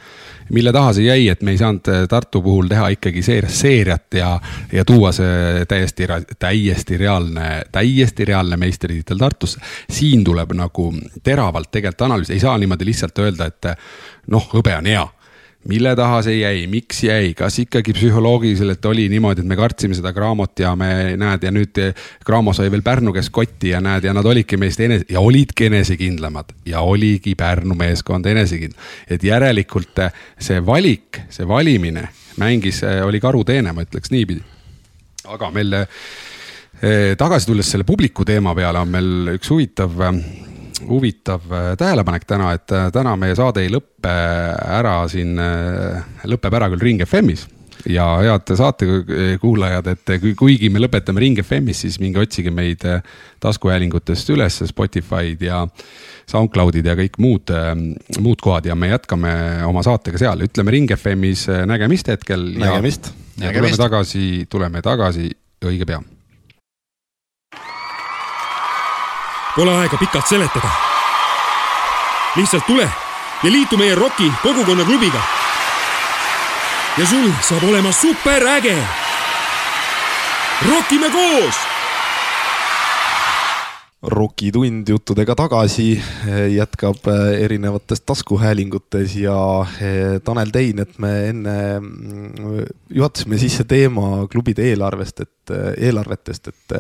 Mille taha see jäi, et me ei saanud äh, Tartu puhul teha ikkagi seeriat ja, ja tuua see täiesti, täiesti reaalne, täiesti reaalne meistritiitel Tartusse. siin tuleb nagu teravalt tegelikult analüüsida, ei saa niimoodi lihtsalt öelda, et noh, hõbe on hea mille taha see jäi, miks jäi, kas ikkagi psühholoogiliselt oli niimoodi, et me kartsime seda Cramot ja me näed ja nüüd Cramo sai veel Pärnu käest kotti ja näed ja nad olidki meist enese ja olidki enesekindlamad ja oligi Pärnu meeskond enesekindlam. et järelikult see valik, see valimine mängis, oli karuteene, ma ütleks niipidi. aga meil eh, tagasi tulles selle publiku teema peale on meil üks huvitav huvitav äh, tähelepanek täna, et äh, täna meie saade ei lõppe ära siin, lõpeb ära küll Ring FM-is ja head saatekuulajad, et kui- kuigi me lõpetame Ring FM-is, siis minge otsige meid äh, taskuhäälingutest üles, Spotify'd ja SoundCloud'id ja kõik muud, muud kohad ja me jätkame oma saatega seal, ütleme Ring FM-is äh, nägemist hetkel. Nägemist. ja tuleme tagasi, tuleme tagasi õige pea Pole aega pikalt seletada. lihtsalt tule ja liitu meie ROK-i kogukonnaklubiga. ja sul saab olema superäge. rokime koos rokitund juttudega tagasi jätkab eh, erinevates taskuhäälingutes ja eh, Tanel Tein, et me enne mm, juhatasime sisse teema klubide eelarvest, et eh, eelarvetest, et,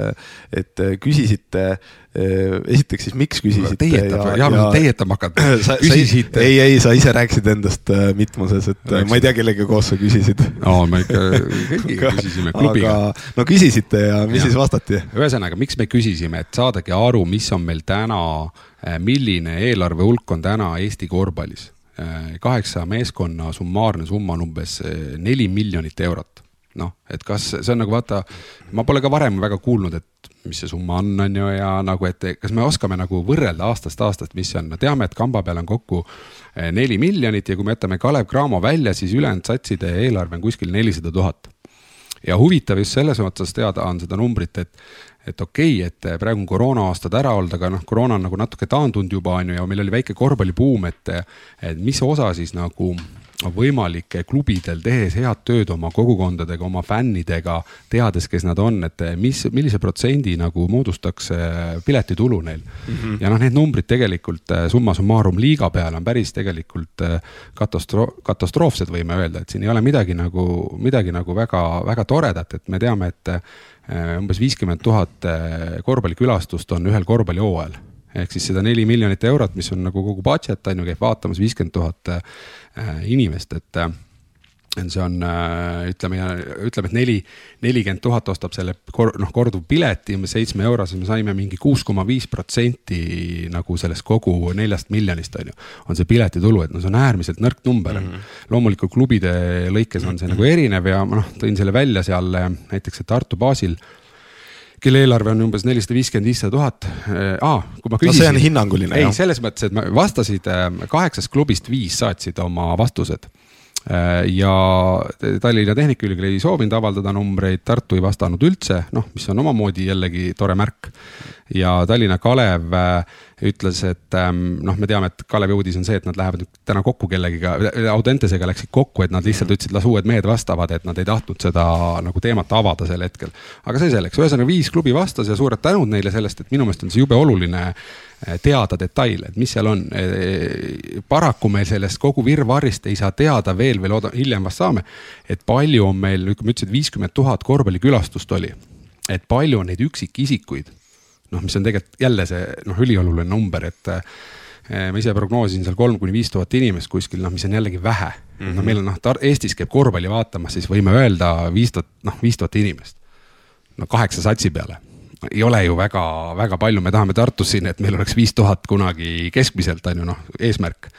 et küsisite, esiteks siis miks küsisite. teietab, hakata. sa, sa, küsisite. ei, ei, sa ise rääkisid endast äh, mitmuses, et äh, ma ei tea, kellega koos sa küsisid. no me ikka (laughs) kõigiga küsisime klubiga. no küsisite ja mis Jah. siis vastati? ühesõnaga, miks me küsisime, et saadagi aru, mis on meil täna, milline eelarve hulk on täna Eesti korvpallis. kaheksa meeskonna summaarne summa on umbes neli miljonit eurot. noh, et kas see on nagu vaata, ma pole ka varem väga kuulnud, et mis see summa on, on ju, ja nagu, et kas me oskame nagu võrrelda aastast aastast, mis see on, teame, et kamba peal on kokku eh, neli miljonit ja kui me jätame Kalev Cramo välja, siis ülejäänud satside eelarve on kuskil nelisada tuhat. Ja huvitav just selles mõttes teada on seda numbrit, et et okei okay,, et praegu on koroona-aastad ära olnud, aga noh, koroona on nagu natuke taandunud juba on ju ja meil oli väike korvpallibuum, et, et mis osa siis nagu võimalik klubidel, tehes head tööd oma kogukondadega, oma fännidega, teades, kes nad on, et mis, millise protsendi nagu moodustaks piletitulu neil mm. -hmm. ja noh, need numbrid tegelikult summa summarum liiga peale on päris tegelikult katastro-, katastroofsed, võime öelda, et siin ei ole midagi nagu, midagi nagu väga, väga toredat, et me teame, et Äh, umbes viiskümmend tuhat äh, korvpallikülastust on ühel korvpallihooajal ehk siis seda neli miljonit eurot, mis on nagu kogu budget on ju, käib vaatamas viiskümmend tuhat äh, inimest, et see on ütleme, ütleme, et neli, nelikümmend tuhat ostab selle kor, noh, korduvpileti seitsme eurose, me saime mingi kuus koma viis protsenti nagu sellest kogu neljast miljonist on ju. on see piletitulu, et no see on äärmiselt nõrk number mm. -hmm. loomulikult klubide lõikes on see nagu erinev ja ma noh, tõin selle välja seal näiteks Tartu baasil kelle eelarve on umbes nelisada viiskümmend, viissada tuhat. aa, kui ma küsisin. no see on hinnanguline. ei, selles mõttes, et vastasid kaheksast klubist viis saatsid oma vastused Äh, ja Tallinna Tehnikaülikool ei soovinud avaldada numbreid, Tartu ei vastanud üldse, noh, mis on omamoodi jällegi tore märk. ja Tallinna Kalev äh, ütles, et ähm, noh, me teame, et Kalevi uudis on see, et nad lähevad nüüd täna kokku kellegiga, Audentesega läksid kokku, et nad lihtsalt ütlesid, las uued mehed vastavad, et nad ei tahtnud seda nagu teemat avada sel hetkel. aga see selleks, ühesõnaga viis klubi vastas ja suured tänud neile sellest, et minu meelest on see jube oluline teada detaile, et mis seal on. Eh, paraku meil sellest kogu virvarrist ei saa teada veel või loodan, hiljem vast saame, et palju on meil, kui ma ütlesin, et viiskümmend tuhat korvpallikülastust oli, et palju on neid üksikisikuid. noh, mis on tegelikult jälle see noh, ülioluline number, et eh, ma ise prognoosisin seal kolm kuni viis tuhat inimest kuskil, noh, mis on jällegi vähe mm. -hmm. no meil on noh, Eestis käib korvpalli vaatamas, siis võime öelda viis tuhat, noh, viis tuhat inimest. no kaheksa satsi peale ei ole ju väga, väga palju, me tahame Tartus siin, et meil oleks viis tuhat kunagi keskmiselt on ju noh, eesmärk.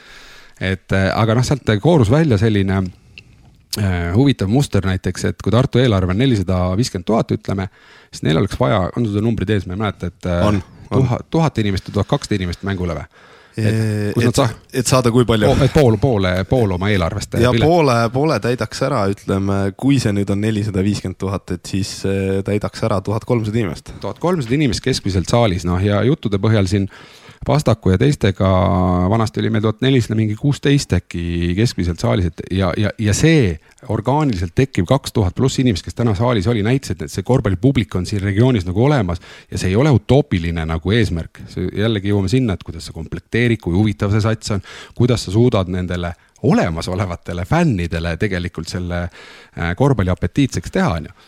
et äh, aga noh, sealt koorus välja selline äh, huvitav muster näiteks, et kui Tartu eelarve on nelisada viiskümmend tuhat, ütleme, siis neil oleks vaja, on sul numbrid ees, ma ei mäleta, et äh, tuhat, tuhat inimest või tuhat kakssada inimest mängule või? Et, et, et saada kui palju? et pool, poole, pool oma eelarvest. ja pilet. poole, poole täidaks ära, ütleme, kui see nüüd on nelisada viiskümmend tuhat, et siis eh, täidaks ära tuhat kolmsada inimest. tuhat kolmsada inimest keskmiselt saalis, noh ja juttude põhjal siin Pastaku ja teistega, vanasti oli meil tuhat nelisada mingi kuusteist äkki keskmiselt saalis, et ja, ja, ja see orgaaniliselt tekkiv kaks tuhat pluss inimest, kes täna saalis oli, näitasid, et see korvpallipublik on siin regioonis nagu olemas. ja see ei ole utoopiline nagu eesmärk, jällegi jõuame sinna, et kuidas sa komplekteerid, kui huvitav see sats on, kuidas sa suudad nendele olemasolevatele fännidele tegelikult selle äh, korvpalli apetiitseks teha, on ju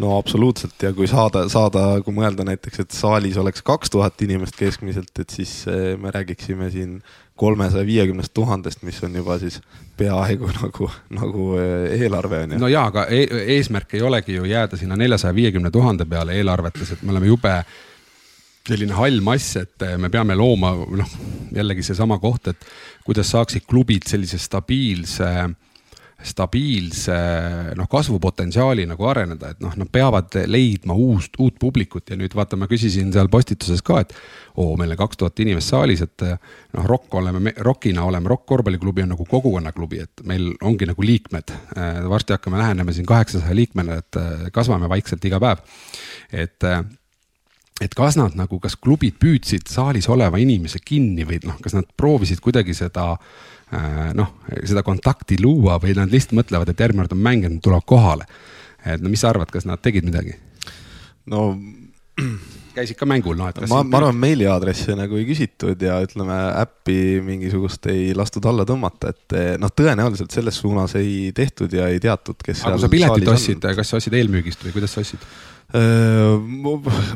no absoluutselt ja kui saada, saada, kui mõelda näiteks, et saalis oleks kaks tuhat inimest keskmiselt, et siis eh, me räägiksime siin kolmesaja viiekümnest tuhandest, mis on juba siis peaaegu (laughs) nagu, nagu eh, eelarve on ju. no jaa, aga e eesmärk ei olegi ju jääda sinna neljasaja viiekümne tuhande peale eelarvetes, et me oleme jube selline hall mass, et eh, me peame looma, noh, jällegi seesama koht, et kuidas saaksid klubid sellise stabiilse äh, stabiilse noh, kasvupotentsiaali nagu areneda, et noh, nad peavad leidma uust, uut publikut ja nüüd vaata, ma küsisin seal postituses ka, et oo, meil on kaks tuhat inimest saalis, et noh, Rock oleme, Rockina oleme, Rock korvpalliklubi on nagu kogukonnaklubi, et meil ongi nagu liikmed. varsti hakkame lähenema siin kaheksasaja liikmele, et kasvame vaikselt iga päev. et et kas nad nagu, kas klubid püüdsid saalis oleva inimese kinni või noh, kas nad proovisid kuidagi seda äh, Äh, noh, seda kontakti luua või nad lihtsalt mõtlevad, et järgmine kord on mäng ja nad tulevad kohale. et no mis sa arvad, kas nad tegid midagi? no (clears throat) käisid ka mängul, noh, et kas ma, ma arvan, meiliaadresse nagu ei küsitud ja ütleme, äppi mingisugust ei lastud alla tõmmata, et noh, tõenäoliselt selles suunas ei tehtud ja ei teatud, kes aga kui sa piletid ostsid, kas sa ostsid eelmüügist või kuidas sa ostsid? Äh,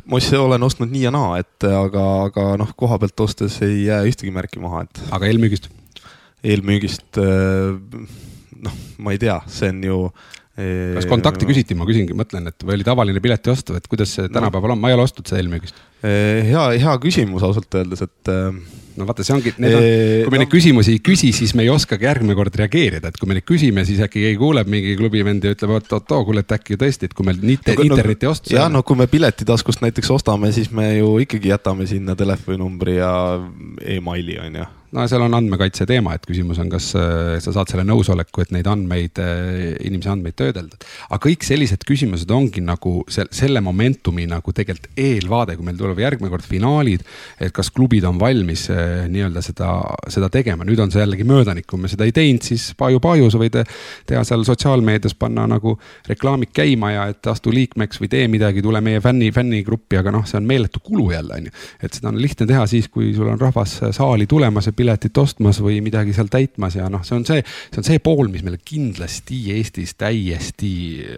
ma olen ostnud nii ja naa, et aga, aga noh, koha pealt ostes ei jää ühtegi märki maha, et. aga eelmüügist? Eelmüügist äh, noh, ma ei tea, see on ju äh, kas kontakti küsiti, ma küsingi, mõtlen, et või oli tavaline pileti ostu, et kuidas see tänapäeval on, ma ei ole ostnud seda eelmüügist. Äh, hea, hea küsimus ausalt öeldes, et no vaata, see ongi, need on, kui me no, neid küsimusi ei küsi, siis me ei oskagi järgmine kord reageerida, et kui me neid küsime, siis äkki keegi kuuleb mingi klubi vend ja ütleb, oot-oot-oo, kuule, et äkki tõesti, et kui meil inte, no, interneti ost. jah, no kui me piletitaskust näiteks ostame, siis me ju ikkagi jätame sinna telefoninumbri ja emaili on ju no seal on andmekaitse teema, et küsimus on, kas äh, sa saad selle nõusoleku, et neid andmeid, äh, inimese andmeid töödelda. aga kõik sellised küsimused ongi nagu selle momentumi nagu tegelikult eelvaade, kui meil tuleb järgmine kord finaalid. et kas klubid on valmis nii-öelda seda, seda tegema, nüüd on see jällegi möödanik, kui me seda ei teinud, siis paju-paju, sa võid teha seal sotsiaalmeedias panna nagu reklaamid käima ja et astu liikmeks või tee midagi, tule meie fänni, fännigruppi, aga noh, see on meeletu kulu jälle on ju. et seda on lihtne teha siis, kui sul on rahvas saali tulemas ja piletit ostmas või midagi seal täitmas ja noh, see on see, see on see pool, mis meile kindlasti Eestis täiesti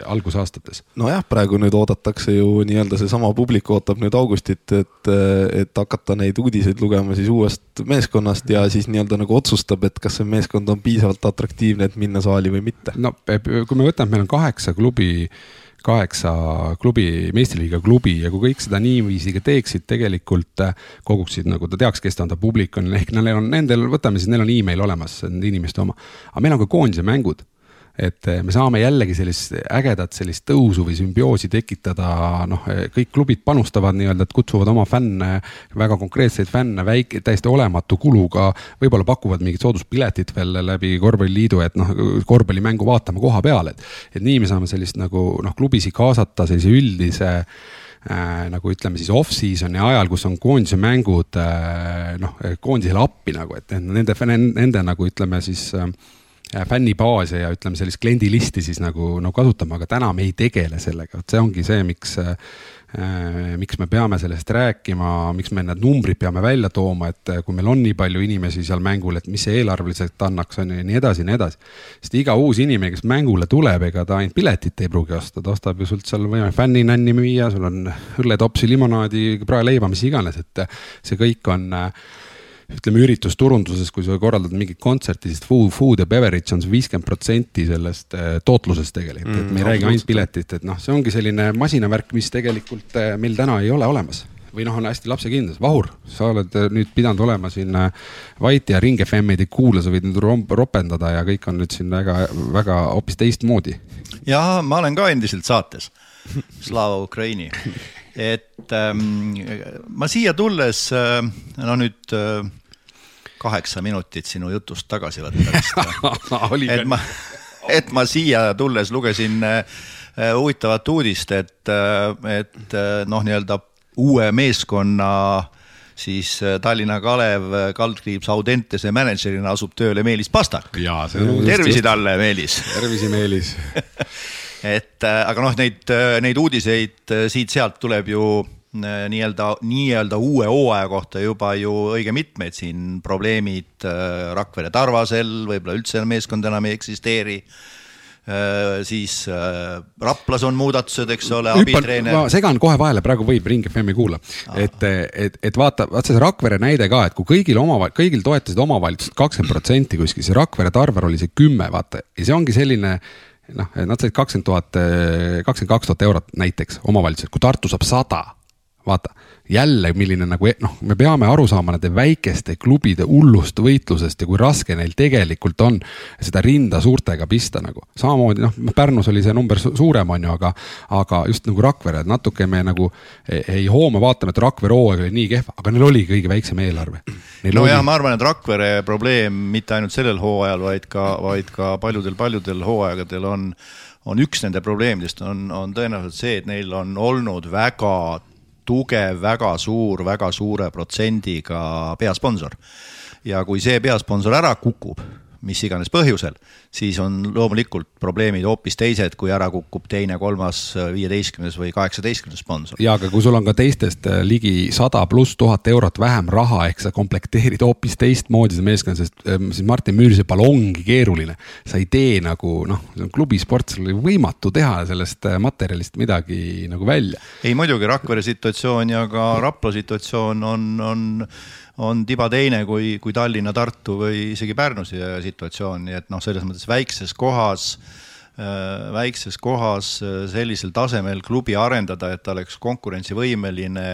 algusaastates. nojah, praegu nüüd oodatakse ju nii-öelda seesama publik ootab nüüd augustit, et, et hakata neid uudiseid lugema siis uuest meeskonnast ja siis nii-öelda nagu otsustab, et kas see meeskond on piisavalt atraktiivne, et minna saali või mitte. no kui me võtame, meil on kaheksa klubi kaheksa klubi, meistriliiga klubi ja kui kõik seda niiviisi ka teeksid, tegelikult äh, koguksid nagu ta teaks, kes ta on, ta publik on, ehk neil on nendel, võtame siis, neil on email olemas, nende inimeste oma. aga meil on ka koondise mängud et eh, me saame jällegi sellist ägedat sellist tõusu või sümbioosi tekitada, noh, eh, kõik klubid panustavad nii-öelda, et kutsuvad oma fänne, väga konkreetseid fänne väike, täiesti olematu kuluga. võib-olla pakuvad mingit sooduspiletit veel läbi korvpalliliidu, et noh, korvpallimängu vaatame koha peal, et. et nii me saame sellist nagu noh, klubisid kaasata sellise üldise äh, nagu ütleme siis off-season'i ajal, kus on koondise mängud äh, noh, koondisele appi nagu, et nende, nende, nagu ütleme siis Äh, fännibaase ja ütleme sellist kliendilisti siis nagu, nagu kasutama, aga täna me ei tegele sellega, vot see ongi see, miks äh,. miks me peame sellest rääkima, miks me need numbrid peame välja tooma, et äh, kui meil on nii palju inimesi seal mängul, et mis see eelarveliselt annaks, on ju, ja nii edasi ja nii edasi. sest iga uus inimene, kes mängule tuleb, ega ta ainult piletit ei pruugi osta, ta ostab ju sult seal võime fänninänni müüa, sul on õlletopsi, limonaadi, praeleiba, mis iganes, et see kõik on äh, ütleme üritusturunduses, kui sa korraldad mingit kontserti, siis food, food ja beverage on see viiskümmend protsenti sellest äh, tootlusest tegelikult. Mm,, et me ei räägi ainult piletist, et noh, see ongi selline masinavärk, mis tegelikult äh, meil täna ei ole olemas. Või noh, on hästi lapsekindlas, Vahur, sa oled äh, nüüd pidanud olema siin Vaiti ja Ring FM-i ei kuula, sa võid nüüd ropendada ja kõik on nüüd siin väga, väga hoopis teistmoodi. ja ma olen ka endiselt saates, Slava Ukraini (laughs) et ähm, ma siia tulles äh,, no nüüd äh, kaheksa minutit sinu jutust tagasi võtta vist (laughs) et ma, et ma siia tulles lugesin äh, huvitavat uudist, et äh,, et äh, noh, nii-öelda uue meeskonna siis äh, Tallinna Kalev kaldkriips Audentese mänedžerina asub tööle Meelis Pastak. tervisi talle, Meelis. tervisi, Meelis (laughs) et äh, aga noh, neid, äh, neid uudiseid äh, siit-sealt tuleb ju nii-öelda, nii-öelda uue hooaja kohta juba ju õige mitmeid siin. Probleemid Rakvere Tarvasel, võib-olla üldse meeskond enam ei eksisteeri. Siis Raplas on muudatused, eks ole, abitreener. ma segan kohe vahele, praegu võib Ring FM-i kuula, et, et, et vaata, vaata see Rakvere näide ka, et kui kõigil oma, kõigil toetasid omavalitsused kakskümmend protsenti kuskil, siis Rakvere Tarver oli see kümme, vaata. Ja see ongi selline noh, nad said kakskümmend tuhat, kakskümmend kaks tuhat eurot näiteks omavalitsuselt, kui Tartu saab sada vaata, jälle milline nagu noh, me peame aru saama nende väikeste klubide hullust võitlusest ja kui raske neil tegelikult on seda rinda suurtega pista nagu. samamoodi noh, Pärnus oli see number suurem, on ju, aga, aga just nagu Rakvere, et natuke me nagu ei, ei hooma, vaatame, et Rakvere hooaeg oli nii kehv, aga neil oli kõige väiksem eelarve. nojah, ma arvan, et Rakvere probleem mitte ainult sellel hooajal, vaid ka, vaid ka paljudel-paljudel hooaegadel on on üks nende probleemidest on, on tõenäoliselt see, et neil on olnud väga tugev, väga suur, väga suure protsendiga peasponsor. ja kui see peasponsor ära kukub mis iganes põhjusel, siis on loomulikult probleemid hoopis teised, kui ära kukub teine, kolmas, viieteistkümnes või kaheksateistkümnes sponsor. ja aga kui sul on ka teistest äh, ligi sada pluss tuhat eurot vähem raha, ehk sa komplekteerid hoopis teistmoodi seda meeskonda, sest ähm, siis Martin Müürsepal ongi keeruline. sa ei tee nagu noh, klubisport, sul oli võimatu teha sellest äh, materjalist midagi nagu välja. ei muidugi, Rakvere situatsioon ja ka Rapla situatsioon on, on on tiba teine kui, kui Tallinna, Tartu või isegi Pärnu situatsioon, nii et noh, selles mõttes väikses kohas äh, väikses kohas äh, sellisel tasemel klubi arendada, et ta oleks konkurentsivõimeline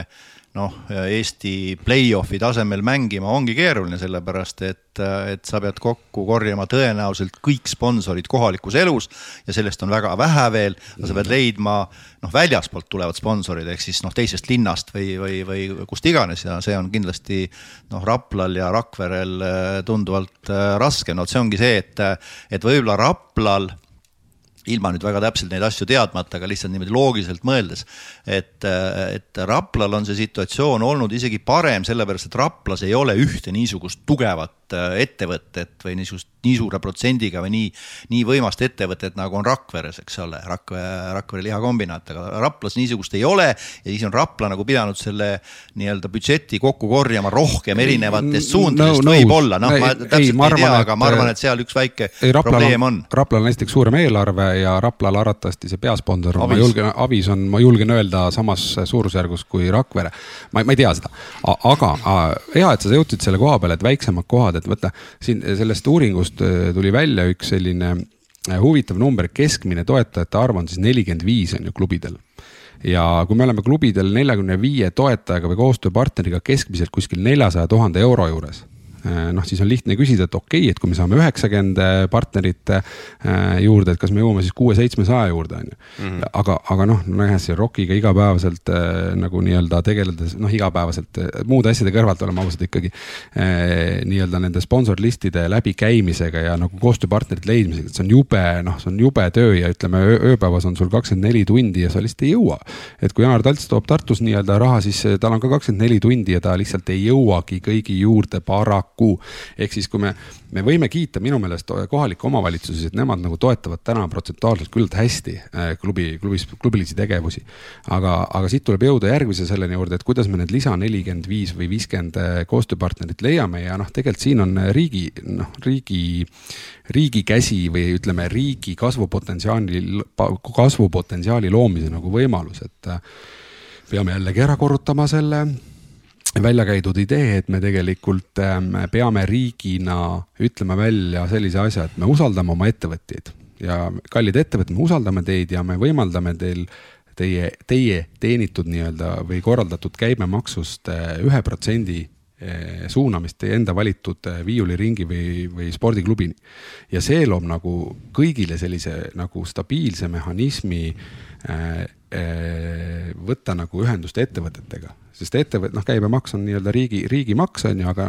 noh, Eesti play-off'i tasemel mängima ongi keeruline, sellepärast et, et sa pead kokku korjama tõenäoliselt kõik sponsorid kohalikus elus ja sellest on väga vähe veel, sa pead leidma noh, väljaspoolt tulevad sponsorid, ehk siis noh, teisest linnast või, või, või kust iganes ja see on kindlasti noh, Raplal ja Rakverel äh, tunduvalt äh, raskem, no see ongi see, et, et võib-olla Raplal ilma nüüd väga täpselt neid asju teadmata, aga lihtsalt niimoodi loogiliselt mõeldes, et, et Raplal on see situatsioon olnud isegi parem, sellepärast et Raplas ei ole ühte niisugust tugevat äh, ettevõtet või niisugust nii suure protsendiga või nii, nii võimast ettevõtet, nagu on Rakveres, eks ole, Rakvere, Rakvere lihakombinaat, aga Raplas niisugust ei ole ja siis on Rapla nagu pidanud selle nii-öelda budžeti kokku korjama rohkem erinevatest suundadest no, no, võib-olla, noh, ma täpselt ei, ma arvan, ei tea, aga ma arvan, et seal üks väike ei, probleem on. Raplal on näiteks suurem eelarve ja Raplal arvatavasti see peasponsor, ma julgen, Avis on, ma julgen öelda samas suurusjärgus kui Rakvere. ma, ma ei tea seda, aga hea, et sa jõudsid selle koha peale, et väiksemad kohad, et võtta siin sellest uuringust äh, tuli välja üks selline äh, huvitav number, keskmine toetajate arv on siis nelikümmend viis on ju klubidel. Ja kui me oleme klubidel neljakümne viie toetajaga või koostööpartneriga keskmiselt kuskil neljasaja tuhande euro juures noh, siis on lihtne küsida, et okei okay,, et kui me saame üheksakümmend partnerit äh, juurde, et kas me jõuame siis kuue-seitsmesaja juurde, on ju. Mhm. aga, aga noh, nähes siin ROK-iga igapäevaselt äh, nagu nii-öelda tegeledes, noh, igapäevaselt muude asjade kõrvalt oleme ausad ikkagi nii-öelda nende sponsorlistide läbikäimisega ja nagu koostööpartnerite leidmisega, et see on jube, noh, see on jube töö ja ütleme, ööpäevas on sul kakskümmend neli tundi ja sa lihtsalt ei jõua. et kui Janar Talts toob Tartus nii-öelda raha, siis tal on ka kakskümmend neli tundi ja ta lihtsalt ei jõuagi kõigi juurde paraku paraku. ehk siis, kui me, me võime kiita minu meelest kohalikke omavalitsusi, et nemad nagu toetavad täna protsentuaalselt küllalt hästi äh, klubi, klubis, klubilisi tegevusi. aga, aga siit tuleb jõuda järgmise selleni juurde, et kuidas me need lisa nelikümmend viis või viiskümmend äh, koostööpartnerit leiame ja noh, tegelikult siin on riigi, noh, riigi, riigi käsi või ütleme, riigi kasvupotentsiaali, kasvupotentsiaali loomise nagu võimalus, et äh, peame jällegi ära korrutama selle välja käidud idee, et me tegelikult ähm, peame riigina ütlema välja sellise asja, et me usaldame oma ettevõtjaid ja kallid ettevõtted, me usaldame teid ja me võimaldame teil teie, teie teenitud nii-öelda või korraldatud käibemaksust äh, ühe protsendi suunamist teie enda valitud äh, viiuliringi või, või spordiklubini. ja see loob nagu kõigile sellise nagu stabiilse mehhanismi võtta nagu ühendust ettevõtetega sest ettevõte, noh, käibemaks on nii-öelda riigi, riigimaks on ju, aga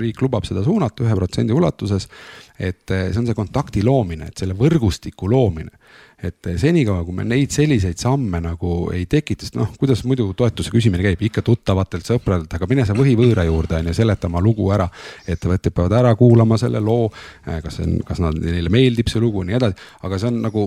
riik lubab seda suunata ühe protsendi ulatuses. et eh, see on see kontakti loomine, et selle võrgustiku loomine et senikaua, kui me neid selliseid samme nagu ei tekita, sest noh, kuidas muidu toetuse küsimine käib, ikka tuttavatelt, sõpradelt, aga mine sa võhivõõra juurde on ju, seleta oma lugu ära. ettevõtted peavad ära kuulama selle loo, eh, kas see on, kas nad, neile meeldib see lugu ja nii edasi, aga see on nagu,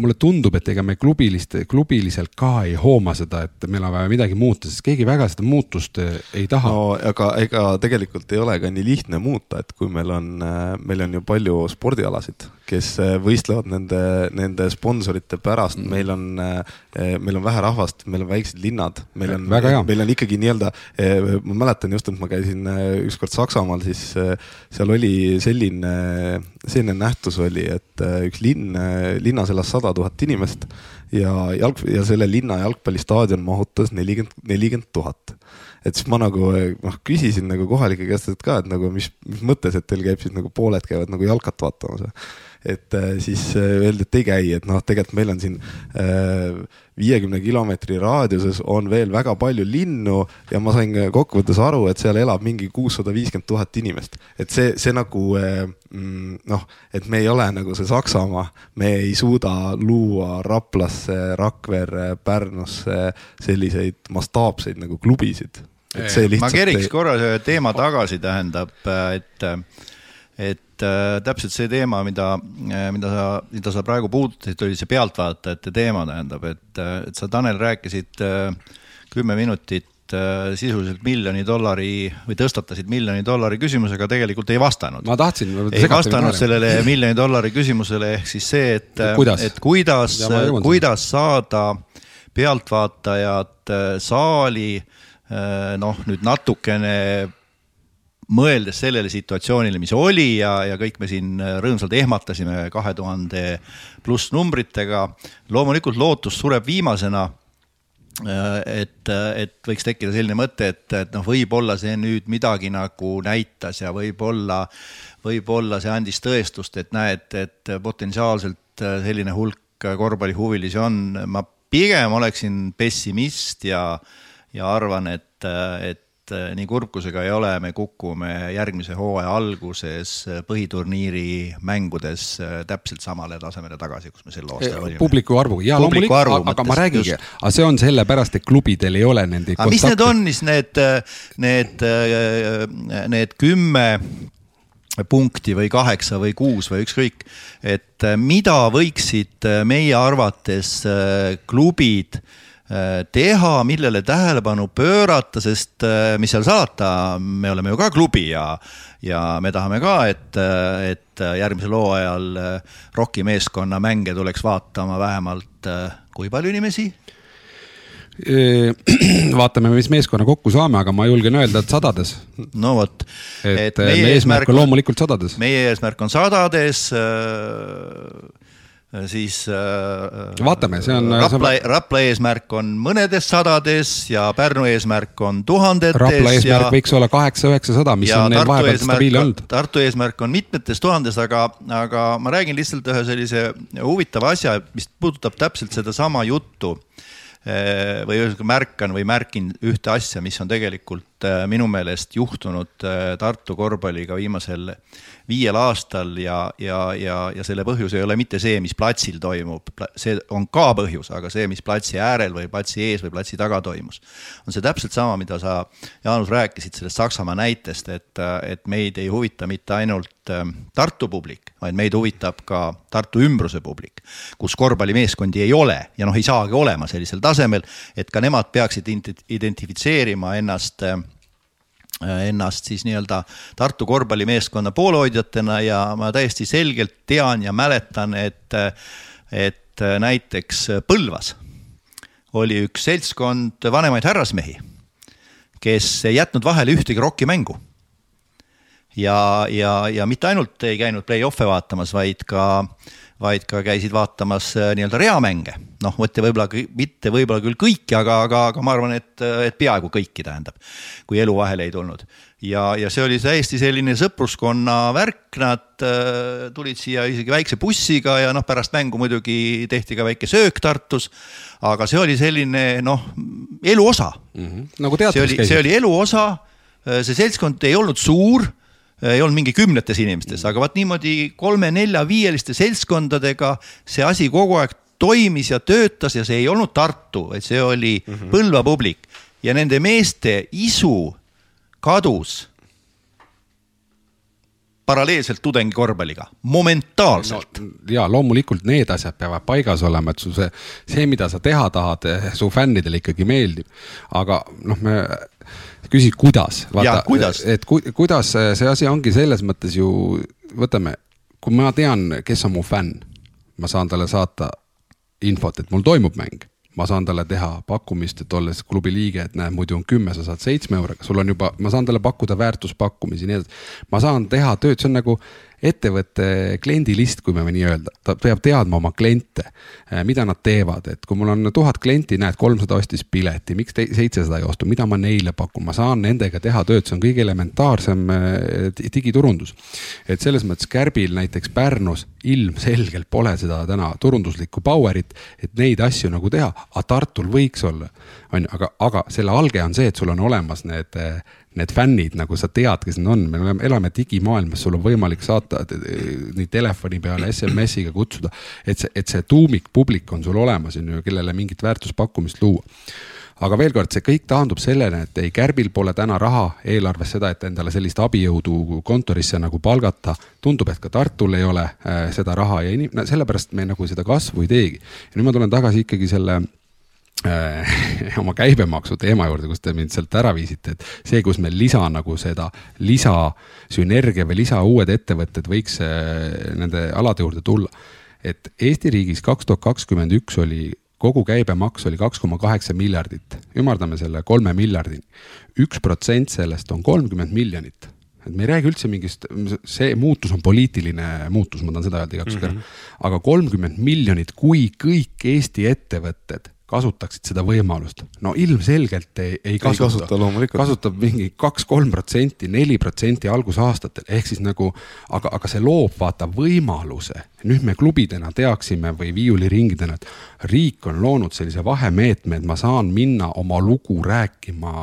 mulle tundub, et ega me klubilist, klubiliselt ka ei hooma seda, et meil on vaja midagi muuta, sest keegi väga seda muutust eh, ei taha. no aga ega tegelikult ei ole ka nii lihtne muuta, et kui meil on, eh, meil on ju palju spordialasid, kes võistlevad nende, nende sponsorite pärast. Mm., meil on, eh, meil on vähe rahvast, meil on väiksed linnad, meil on, meil on ikkagi nii-öelda, eh, ma mäletan just, et ma käisin ükskord Saksamaal, siis seal oli selline, selline nähtus oli, et üks linn, linnas elas sada tuhat inimest ja jalg- ja selle linna jalgpallistaadion mahutas nelikümmend, nelikümmend tuhat. Et siis ma nagu noh, küsisin nagu kohalike käest, ka, et nagu mis, mis mõttes, et teil käib siis nagu pooled käivad nagu jalkat vaatamas et äh, siis äh, öeldi, et ei käi, et noh, tegelikult meil on siin äh, viiekümne kilomeetri raadiuses on veel väga palju linnu ja ma sain kokkuvõttes aru, et seal elab mingi kuussada viiskümmend tuhat inimest. et see, see nagu mm, noh, et me ei ole nagu see Saksamaa, me ei suuda luua Raplasse, Rakverre, Pärnusse selliseid mastaapseid nagu klubisid. ma keriks ei... korra teema tagasi, tähendab, et et äh, täpselt see teema, mida, äh, mida sa, mida sa praegu puudutasid, oli see pealtvaatajate teema, tähendab, et, äh, et sa, Tanel, rääkisid äh, kümme minutit äh, sisuliselt miljoni dollari või tõstatasid miljoni dollari küsimusega, tegelikult ei vastanud. ma tahtsin. ei vastanud sellele miljoni dollari küsimusele, ehk siis see, et, et kuidas, kuidas saada pealtvaatajad äh, saali noh, nüüd natukene mõeldes sellele situatsioonile, mis oli ja, ja kõik me siin rõõmsalt ehmatasime kahe tuhande pluss numbritega. loomulikult lootus sureb viimasena. et, et võiks tekkida selline mõte, et, et noh, võib-olla see nüüd midagi nagu näitas ja võib-olla, võib-olla see andis tõestust, et näed, et potentsiaalselt selline hulk korvpallihuvilisi on. ma pigem oleksin pessimist ja, ja arvan, et, et et nii kurb kui see ka ei ole, me kukume järgmise hooaja alguses põhiturniiri mängudes täpselt samale tasemele tagasi, kus me sel aastal olime. publiku arvuga, jaa loomulikult, aga ma räägingi, aga see on sellepärast, et klubidel ei ole nende aga mis need on siis need, need, need kümme punkti või kaheksa või kuus või ükskõik, et mida võiksid meie arvates klubid Äh, teha, millele tähelepanu pöörata, sest äh, mis seal salata, me oleme ju ka klubi ja, ja me tahame ka, et, et järgmisel hooajal ROK-i meeskonna mänge tuleks vaatama vähemalt kui palju inimesi? (clears throat) vaatame, mis meeskonna kokku saame, aga ma julgen öelda, et sadades. no vot. et, meie eesmärk on loomulikult sadades. meie eesmärk on sadades äh, Äh, siis äh, vaatame, see on Rapla, Rapla eesmärk on mõnedes sadades ja Pärnu eesmärk on tuhandetes. Rapla eesmärk ja, võiks olla kaheksa-üheksasada, mis on neil vahepeal stabiilne olnud. Tartu eesmärk on mitmetes tuhandes, aga, aga ma räägin lihtsalt ühe sellise huvitava asja, mis puudutab täpselt sedasama juttu äh, või ühesõnaga märkan või märkin ühte asja, mis on tegelikult minu meelest juhtunud Tartu korvpalliga viimasel viiel aastal ja, ja, ja, ja selle põhjus ei ole mitte see, mis platsil toimub, see on ka põhjus, aga see, mis platsi äärel või platsi ees või platsi taga toimus. on see täpselt sama, mida sa, Jaanus, rääkisid sellest Saksamaa näitest, et, et meid ei huvita mitte ainult Tartu publik, vaid meid huvitab ka Tartu ümbruse publik, kus korvpallimeeskondi ei ole ja noh, ei saagi olema sellisel tasemel, et ka nemad peaksid identifitseerima ennast äh, ennast siis nii-öelda Tartu korvpallimeeskonna poolehoidjatena ja ma täiesti selgelt tean ja mäletan, et, et näiteks Põlvas oli üks seltskond vanemaid härrasmehi, kes ei jätnud vahele ühtegi rokkimängu. ja, ja, ja mitte ainult ei käinud play-off'e vaatamas, vaid ka äh, vaid ka käisid vaatamas äh, nii-öelda reamänge. noh, mitte võib-olla, mitte võib-olla küll kõiki, aga, aga, aga ma arvan, et, et peaaegu kõiki tähendab, kui elu vahele ei tulnud. ja, ja see oli täiesti selline sõpruskonna värk, nad äh, tulid siia isegi väikse bussiga ja noh, pärast mängu muidugi tehti ka väike söök Tartus. aga see oli selline noh, elu osa mm. -hmm. nagu teatris käisid. see oli elu osa, äh, see seltskond ei olnud suur Äh, ei olnud mingi kümnetes inimestes, aga vaat niimoodi kolme-nelja-viieliste seltskondadega see asi kogu aeg toimis ja töötas ja see ei olnud Tartu, vaid see oli mm -hmm. Põlva publik ja nende meeste isu kadus paralleelselt tudengikorvpalliga, momentaalselt no,. ja loomulikult need asjad peavad paigas olema, et sul see, see, mida sa teha tahad, su fännidele ikkagi meeldib. aga noh, me küsid, kuidas. et ku, kuidas see asi ongi selles mõttes ju, võtame, kui ma tean, kes on mu fänn, ma saan talle saata infot, et mul toimub mäng ma saan talle teha pakkumist, et olles klubi liige, et näed, muidu on kümme, sa saad seitsme euroga, sul on juba, ma saan talle pakkuda väärtuspakkumisi, nii edasi. ma saan teha tööd, see on nagu ettevõtte kliendilist, kui me võime nii öelda, ta peab teadma oma kliente, eh, mida nad teevad, et kui mul on tuhat klienti, näed, kolmsada ostis pileti, miks seitsesada ei ostu, mida ma neile pakun, ma saan nendega teha tööd, see on kõige elementaarsem eh, digiturundus. et selles mõttes Kärbil näiteks Pärnus ilmselgelt pole seda täna turunduslikku power'it, et neid asju nagu teha, aga Tartul võiks olla, on ju, aga, aga selle alge on see, et sul on olemas need eh, need fännid, nagu sa tead, kes need on, me oleme, elame digimaailmas, sul on võimalik saata nii telefoni peale SMS-iga kutsuda. et see, et see tuumikpublik on sul olemas, on ju, kellele mingit väärtuspakkumist luua aga veel kord, see kõik taandub sellele, et ei Kärbil pole täna raha eelarves seda, et endale sellist abijõudu kontorisse nagu palgata. tundub, et ka Tartul ei ole äh, seda raha ja inim-, sellepärast me nagu seda kasvu ei teegi. ja nüüd ma tulen tagasi ikkagi selle (laughs) oma käibemaksu teema juurde, kus te mind sealt ära viisite, et see, kus meil lisa nagu seda lisasünergia või lisa uued ettevõtted võiks äh, nende alade juurde tulla. et Eesti riigis kaks tuhat kakskümmend üks oli kogu käibemaks oli kaks koma kaheksa miljardit, ümardame selle kolme miljardini. üks protsent sellest on kolmkümmend miljonit et me ei räägi üldse mingist, see muutus on poliitiline muutus, ma tahan seda öelda igaks juhuks mm -hmm. ära. aga kolmkümmend miljonit, kui kõik Eesti ettevõtted kasutaksid seda võimalust. no ilmselgelt ei, ei kasuta, ei kasuta loomulikult. kasutab mingi kaks-kolm protsenti, neli protsenti algusaastatel, ehk siis nagu, aga, aga see loob vaata võimaluse. nüüd me klubidena teaksime või viiuliringidena, et riik on loonud sellise vahemeetme, et ma saan minna oma lugu rääkima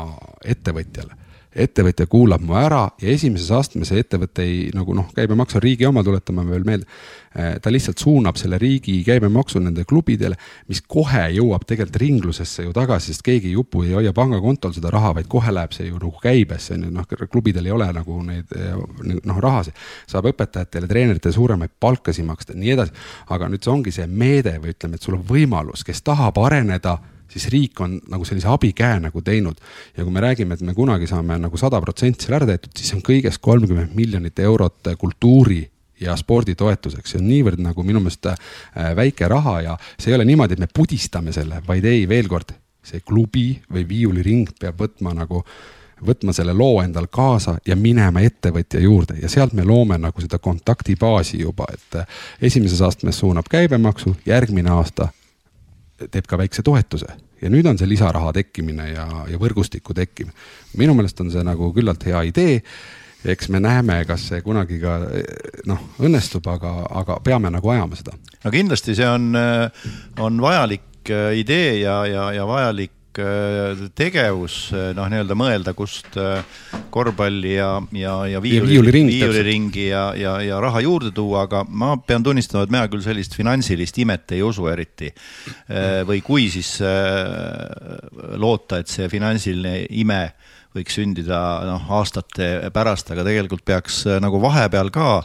ettevõtjale ettevõtja kuulab mu ära ja esimeses astmes ettevõte ei nagu noh, käibemaks on riigi oma, tuletame veel meelde. Eh, ta lihtsalt suunab selle riigi käibemaksu nende klubidele, mis kohe jõuab tegelikult ringlusesse ju tagasi, sest keegi ei upu, ei hoia pangakontol seda raha, vaid kohe läheb see ju nagu käibesse, on ju, noh, klubidel ei ole nagu neid noh, rahasid. saab õpetajatele, treeneritele suuremaid palkasid maksta, nii edasi. aga nüüd see ongi see meede või ütleme, et sul on võimalus, kes tahab areneda siis riik on nagu sellise abikäe nagu teinud. ja kui me räägime, et me kunagi saame nagu sada protsenti selle ära tehtud, siis on kõigest kolmkümmend miljonit eurot kultuuri ja sporditoetuseks, see on niivõrd nagu minu meelest äh, väike raha ja see ei ole niimoodi, et me pudistame selle, vaid ei, veel kord, see klubi või viiuliring peab võtma nagu võtma selle loo endal kaasa ja minema ettevõtja juurde ja sealt me loome nagu seda kontaktibaasi juba, et äh, esimeses astmes suunab käibemaksu, järgmine aasta teeb ka väikse toetuse ja nüüd on see lisaraha tekkimine ja, ja võrgustiku tekkimine. minu meelest on see nagu küllalt hea idee. eks me näeme, kas see kunagi ka noh, õnnestub, aga, aga peame nagu ajama seda. no kindlasti see on, on vajalik idee ja, ja, ja vajalik Äh, tegevus, äh, noh, nii-öelda mõelda, kust äh, korvpalli ja, ja, ja viiuliringi viiuliringi ja, ja, ja raha juurde tuua, aga ma pean tunnistama, et mina küll sellist finantsilist imet ei usu eriti. või kui, siis loota, et see finantsiline ime võiks sündida noh, aastate pärast, aga tegelikult peaks nagu vahepeal ka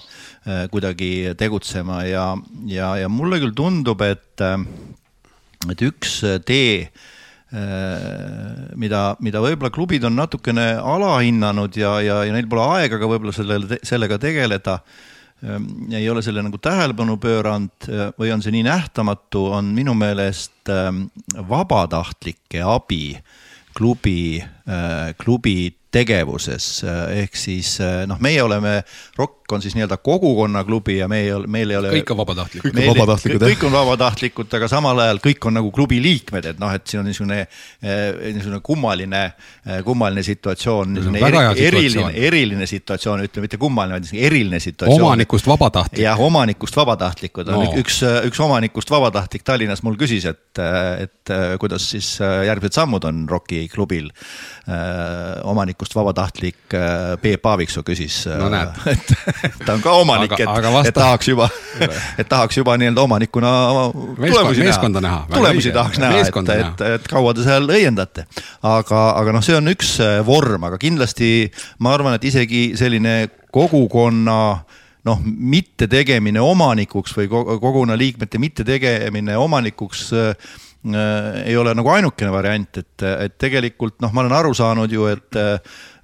kuidagi tegutsema ja, ja, ja mulle küll tundub, et, et üks tee Äh, mida, mida võib-olla klubid on natukene alahinnanud ja, ja, ja neil pole aega ka võib-olla sellele, sellega tegeleda. Ähm, ei ole selle nagu tähelepanu pööranud äh, või on see nii nähtamatu, on minu meelest ähm, vabatahtlike abi klubi, äh, klubi tegevuses, ehk siis noh, meie oleme, ROK on siis nii-öelda kogukonnaklubi ja me ei ole, meil ei ole. kõik on vabatahtlikud. kõik on vabatahtlikud, kõik on vabatahtlikud, aga samal ajal kõik on nagu klubi liikmed, et noh, et siin on niisugune, eh, niisugune kummaline, eh, kummaline situatsioon. Eri, eriline, eriline situatsioon, ütleme mitte kummaline, vaid eriline situatsioon. omanikust vabatahtlik. jah, omanikust vabatahtlikud on no. üks, üks omanikust vabatahtlik Tallinnas mul küsis, et, et kuidas siis järgmised sammud on ROK-i klubil. omanik omanikust vabatahtlik äh, Peep Aaviksoo küsis no,, äh, (laughs) et ta on ka omanik, et, et tahaks juba, (laughs) et tahaks juba nii-öelda omanikuna tulemusi Meeskond, näha. tulemusi tahaks näha, et, et, et kaua te seal õiendate. aga, aga noh, see on üks äh, vorm, aga kindlasti ma arvan, et isegi selline kogukonna noh, mittetegemine omanikuks või kogukonna liikmete mittetegemine omanikuks Äh, ei ole nagu ainukene variant, et, et tegelikult noh, ma olen aru saanud ju, et,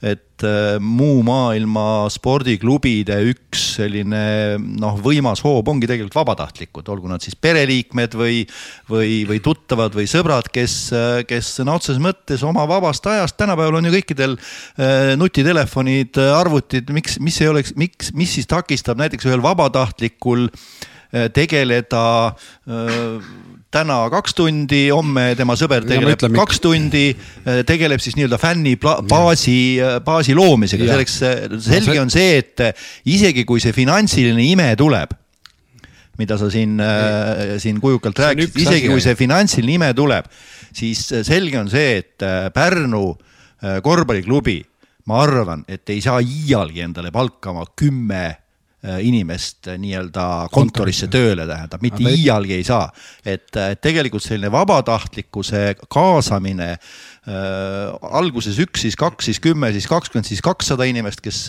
et äh, muu maailma spordiklubide üks selline noh, võimas hoob ongi tegelikult vabatahtlikud, olgu nad siis pereliikmed või, või, või tuttavad või sõbrad, kes, kes sõna otseses mõttes oma vabast ajast, tänapäeval on ju kõikidel äh, nutitelefonid, arvutid, miks, mis ei oleks, miks, mis siis takistab näiteks ühel vabatahtlikul tegeleda täna kaks tundi, homme tema sõber tegeleb ütleme, kaks tundi, äh, tegeleb siis nii-öelda fännibaasi, äh, baasi loomisega, selleks äh, selge on see, et isegi kui see finantsiline ime tuleb mida sa siin, siin kujukalt rääkisid, isegi kui see finantsiline ime tuleb, siis selge on see, et Pärnu korvpalliklubi, ma arvan, et ei saa iialgi endale palkama kümme Äh, inimest äh, nii-öelda kontorisse. tööle, tähendab, mitte Aga iialgi ei saa. et, äh, et tegelikult selline vabatahtlikkuse kaasamine äh, alguses üks, siis kaks, siis kümme, siis kakskümmend, siis kakssada inimest, kes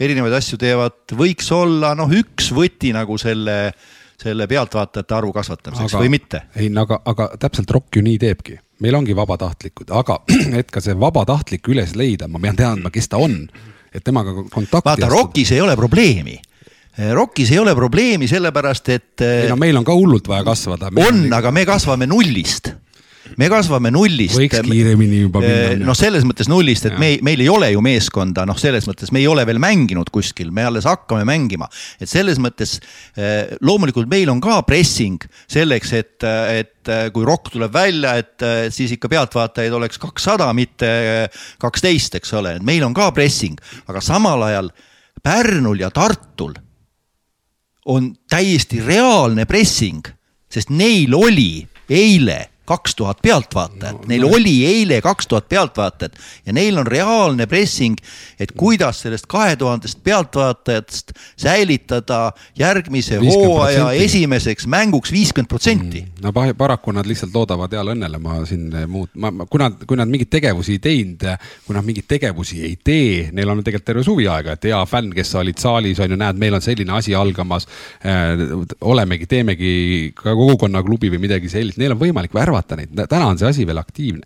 erinevaid asju teevad, võiks olla noh, üks võti nagu selle selle pealtvaatajate arvu kasvatamiseks aga, või mitte? ei, aga, aga täpselt ROK ju nii teebki, meil ongi vabatahtlikud, aga (clears throat) et ka see vabatahtlik üles leida, ma pean teadma, kes ta on, et temaga kontakti vaata, ROK-is ei ole probleemi ROK-is ei ole probleemi, sellepärast et. ei no meil on ka hullult vaja kasvada. on, aga me kasvame nullist me kasvame nullist. võiks kiiremini juba minna. noh, selles mõttes nullist, et me, meil ei ole ju meeskonda, noh, selles mõttes me ei ole veel mänginud kuskil, me alles hakkame mängima. et selles mõttes loomulikult meil on ka pressing selleks, et, et kui Rock tuleb välja, et siis ikka pealtvaatajaid oleks kakssada, mitte kaksteist, eks ole, et meil on ka pressing, aga samal ajal Pärnul ja Tartul on täiesti reaalne pressing, sest neil oli eile kaks tuhat pealtvaatajat no,, neil no. oli eile kaks tuhat pealtvaatajat ja neil on reaalne pressing, et kuidas sellest kahe tuhandest pealtvaatajast säilitada järgmise hooaja esimeseks mänguks viiskümmend protsenti. Mm. no paraku nad lihtsalt loodavad heale õnnele, ma siin muud, ma, ma, kui nad, kui nad mingeid tegevusi ei teinud, kui nad mingeid tegevusi ei tee, neil on tegelikult terve suvi aega, et hea fänn, kes sa olid saalis, on ju, näed, meil on selline asi algamas äh,. olemegi, teemegi ka kogukonnaklubi või midagi sellist, neil on võimalik värvata värvata neid, täna on see asi veel aktiivne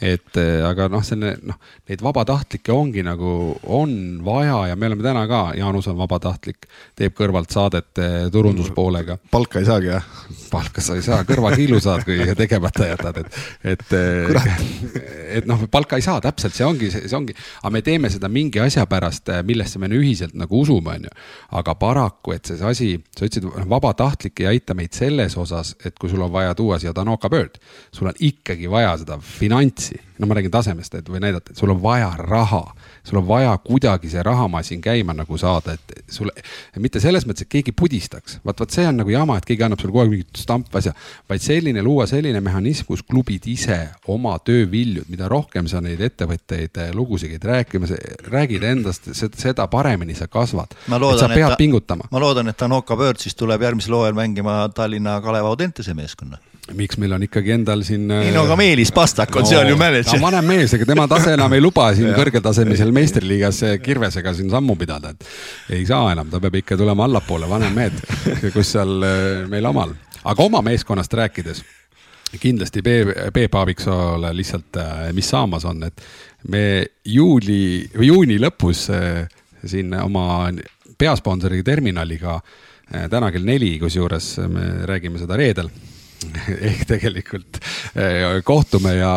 et äh, aga noh, selle noh, neid vabatahtlikke ongi nagu, on vaja ja me oleme täna ka, Jaanus on vabatahtlik, teeb kõrvalt saadet äh, turunduspoolega. palka ei saagi jah? palka sa ei saa, kõrvakiilu saad, kui (laughs) tegemata jätad, et, et. Äh, (laughs) et noh, palka ei saa, täpselt, see ongi, see ongi, aga me teeme seda mingi asja pärast, millesse me ühiselt nagu usume, on ju. aga paraku, et see asi, sa ütlesid, vabatahtlik ei aita meid selles osas, et kui sul on vaja tuua siia Danoka Bird, sul on ikkagi vaja seda finantsi klassi, no ma räägin tasemest, et või näidata, et sul on vaja raha. sul on vaja kuidagi see rahamasin käima nagu saada, et sulle, mitte selles mõttes, et keegi pudistaks, vaat, vot see on nagu jama, et keegi annab sulle kogu aeg mingit stampasja. vaid selline, luua selline mehhanism, kus klubid ise oma tööviljud, mida rohkem sa neid ettevõtteid, eh, lugusid käid rääkimas, räägid endast, seda paremini sa kasvad. sa pead ta, pingutama. ma loodan, et Tanoka Bird siis tuleb järgmisel hooajal mängima Tallinna Kalev Audentese meeskonna miks meil on ikkagi endal siin. ei no aga äh, Meelis Pastak on no, seal ju mänedžer. vanem mees, ega tema tase enam ei luba siin (laughs) kõrgetasemelisel meistriliigas Kirvesega siin sammu pidada, et ei saa enam, ta peab ikka tulema allapoole, vanem mehed, (laughs) kus seal äh, meil omal. aga oma meeskonnast rääkides, kindlasti Peep, Peep Aaviksoole lihtsalt, äh, mis saamas on, et me juuli või juuni lõpus siin oma peasponsori terminaliga täna kell neli, kusjuures me räägime seda reedel (laughs) ehk tegelikult eh, kohtume ja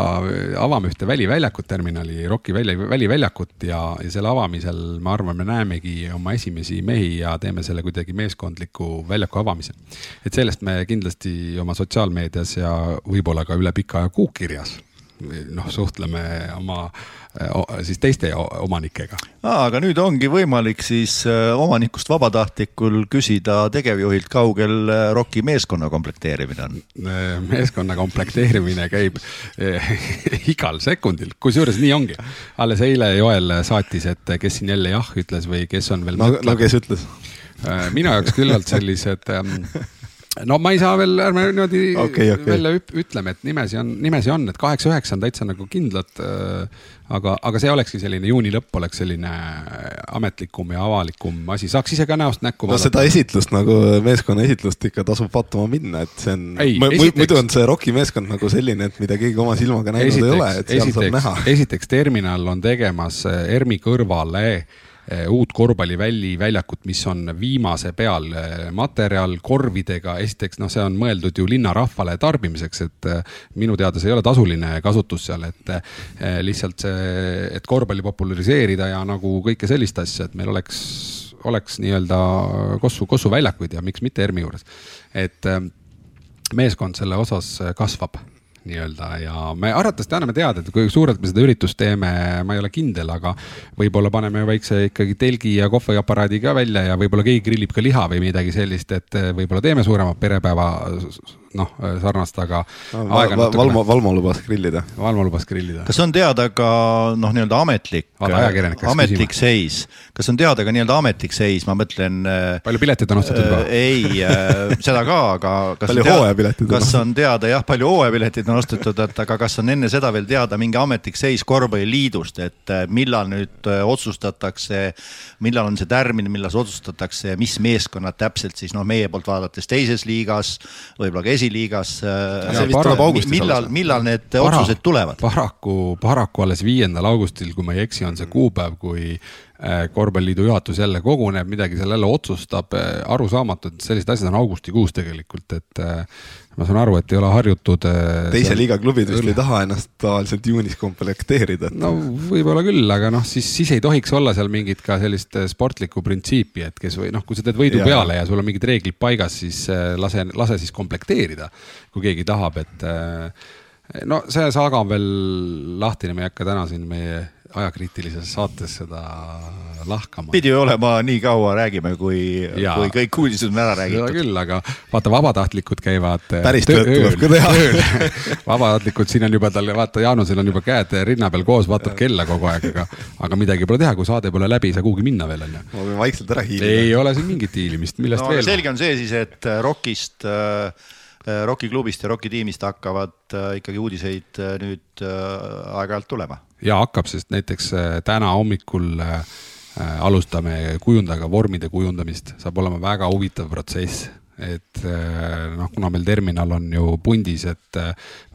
avame ühte väliväljakut terminali, Rocki väli, väliväljakut ja, ja selle avamisel ma arvan, me näemegi oma esimesi mehi ja teeme selle kuidagi meeskondliku väljaku avamise. et sellest me kindlasti oma sotsiaalmeedias ja võib-olla ka üle pika aja kuukirjas noh, suhtleme oma siis teiste omanikega. aga nüüd ongi võimalik siis omanikust vabatahtlikul küsida tegevjuhilt, kaugel ROK-i meeskonna komplekteerimine on? meeskonna komplekteerimine käib (laughs) igal sekundil, kusjuures nii ongi. alles eile Joel saatis, et kes siin jälle jah ütles või kes on veel. no, no kes ütles? minu jaoks küllalt sellised ähm, no ma ei saa veel, ärme niimoodi okay, okay. välja ütleme, et nimesi on, nimesi on, et kaheksa-üheksa on täitsa nagu kindlad äh,. aga, aga see olekski selline juuni lõpp oleks selline ametlikum ja avalikum asi, saaks ise ka näost näkku vaadata. no seda esitlust nagu meeskonna esitlust ikka tasub vaatama minna, et see on, muidu on see Rocki meeskond nagu selline, et mida keegi oma silmaga näinud esiteks, ei ole, et seal esiteks, saab näha. esiteks terminal on tegemas äh, ERMi kõrvale Eh, uut korvpalliväljakut, mis on viimase peal eh, materjal korvidega. esiteks noh, see on mõeldud ju linnarahvale tarbimiseks, et eh, minu teada see ei ole tasuline kasutus seal, et lihtsalt see, et korvpalli populariseerida ja nagu kõike sellist asja, et meil oleks, oleks nii-öelda Kossu, Kossu väljakuid ja miks mitte ERMi juures. et meeskond selle osas kasvab nii-öelda ja me arvatavasti anname teada, et kui suurelt me seda üritust teeme, ma ei ole kindel, aga võib-olla paneme väikse ikkagi telgi ja kohviaparaadi ka välja ja võib-olla keegi grillib ka liha või midagi sellist, et võib-olla teeme suurema perepäeva noh, sarnast, aga no,. Valmo, Valmo lubas grillida. Valmo lubas grillida. kas on teada ka noh, nii-öelda ametlik, ametlik seis, kas on teada ka nii-öelda ametlik seis, ma mõtlen. Äh, palju pileteid on ostetud juba? Äh, ei, äh, seda ka, aga. palju hooajapiletid on? kas on teada jah, palju hooajapiletid on ostetud, et aga kas on enne seda veel teada mingi ametlik seis korvpalliliidust, et millal nüüd otsustatakse, millal on see tärmin, millal otsustatakse, mis meeskonnad täpselt siis noh, meie poolt vaadates teises liigas, võib-olla ka esiliigas. Äh, millal, millal need Para, otsused tulevad? paraku, paraku alles viiendal augustil, kui ma ei eksi, on see kuupäev, kui äh, korvpalliliidu juhatus jälle koguneb, midagi seal jälle otsustab, äh, arusaamatu, et sellised asjad on augustikuus tegelikult, et ma saan aru, et ei ole harjutud. teise liiga klubid vist ei taha ennast tavaliselt juunis komplekteerida et.... no võib-olla küll, aga noh, siis, siis ei tohiks olla seal mingit ka sellist sportlikku printsiipi, et kes või noh, kui sa teed võidu ja. peale ja sul on mingid reeglid paigas, siis lase, lase siis komplekteerida, kui keegi tahab, et no see saaga on veel lahtine, me ei hakka täna siin meie ajakriitilises saates seda lahkama. pidi ju olema nii kaua räägime, kui, kui kõik uudised on ära räägitud. seda küll, aga vaata, vabatahtlikud käivad. Eh, päris tööd tuleb ka teha. (laughs) vabatahtlikud, siin on juba tal, vaata, Jaanusel on juba käed rinna peal koos, vaatab kella kogu aeg, aga, aga midagi pole teha, kui saade pole läbi, ei saa kuhugi minna veel onju. ma pean vaikselt ära hiilima. ei ole siin mingit hiilimist, millest no, veel. selge on see siis, et äh, Rockist äh, Äh, Rocki klubist ja Rocki tiimist hakkavad äh, ikkagi uudiseid nüüd aeg-ajalt tulema. Ja hakkab, sest näiteks täna hommikul alustame kujundajaga vormide kujundamist, saab olema väga huvitav protsess et noh, kuna meil terminal on ju pundis, et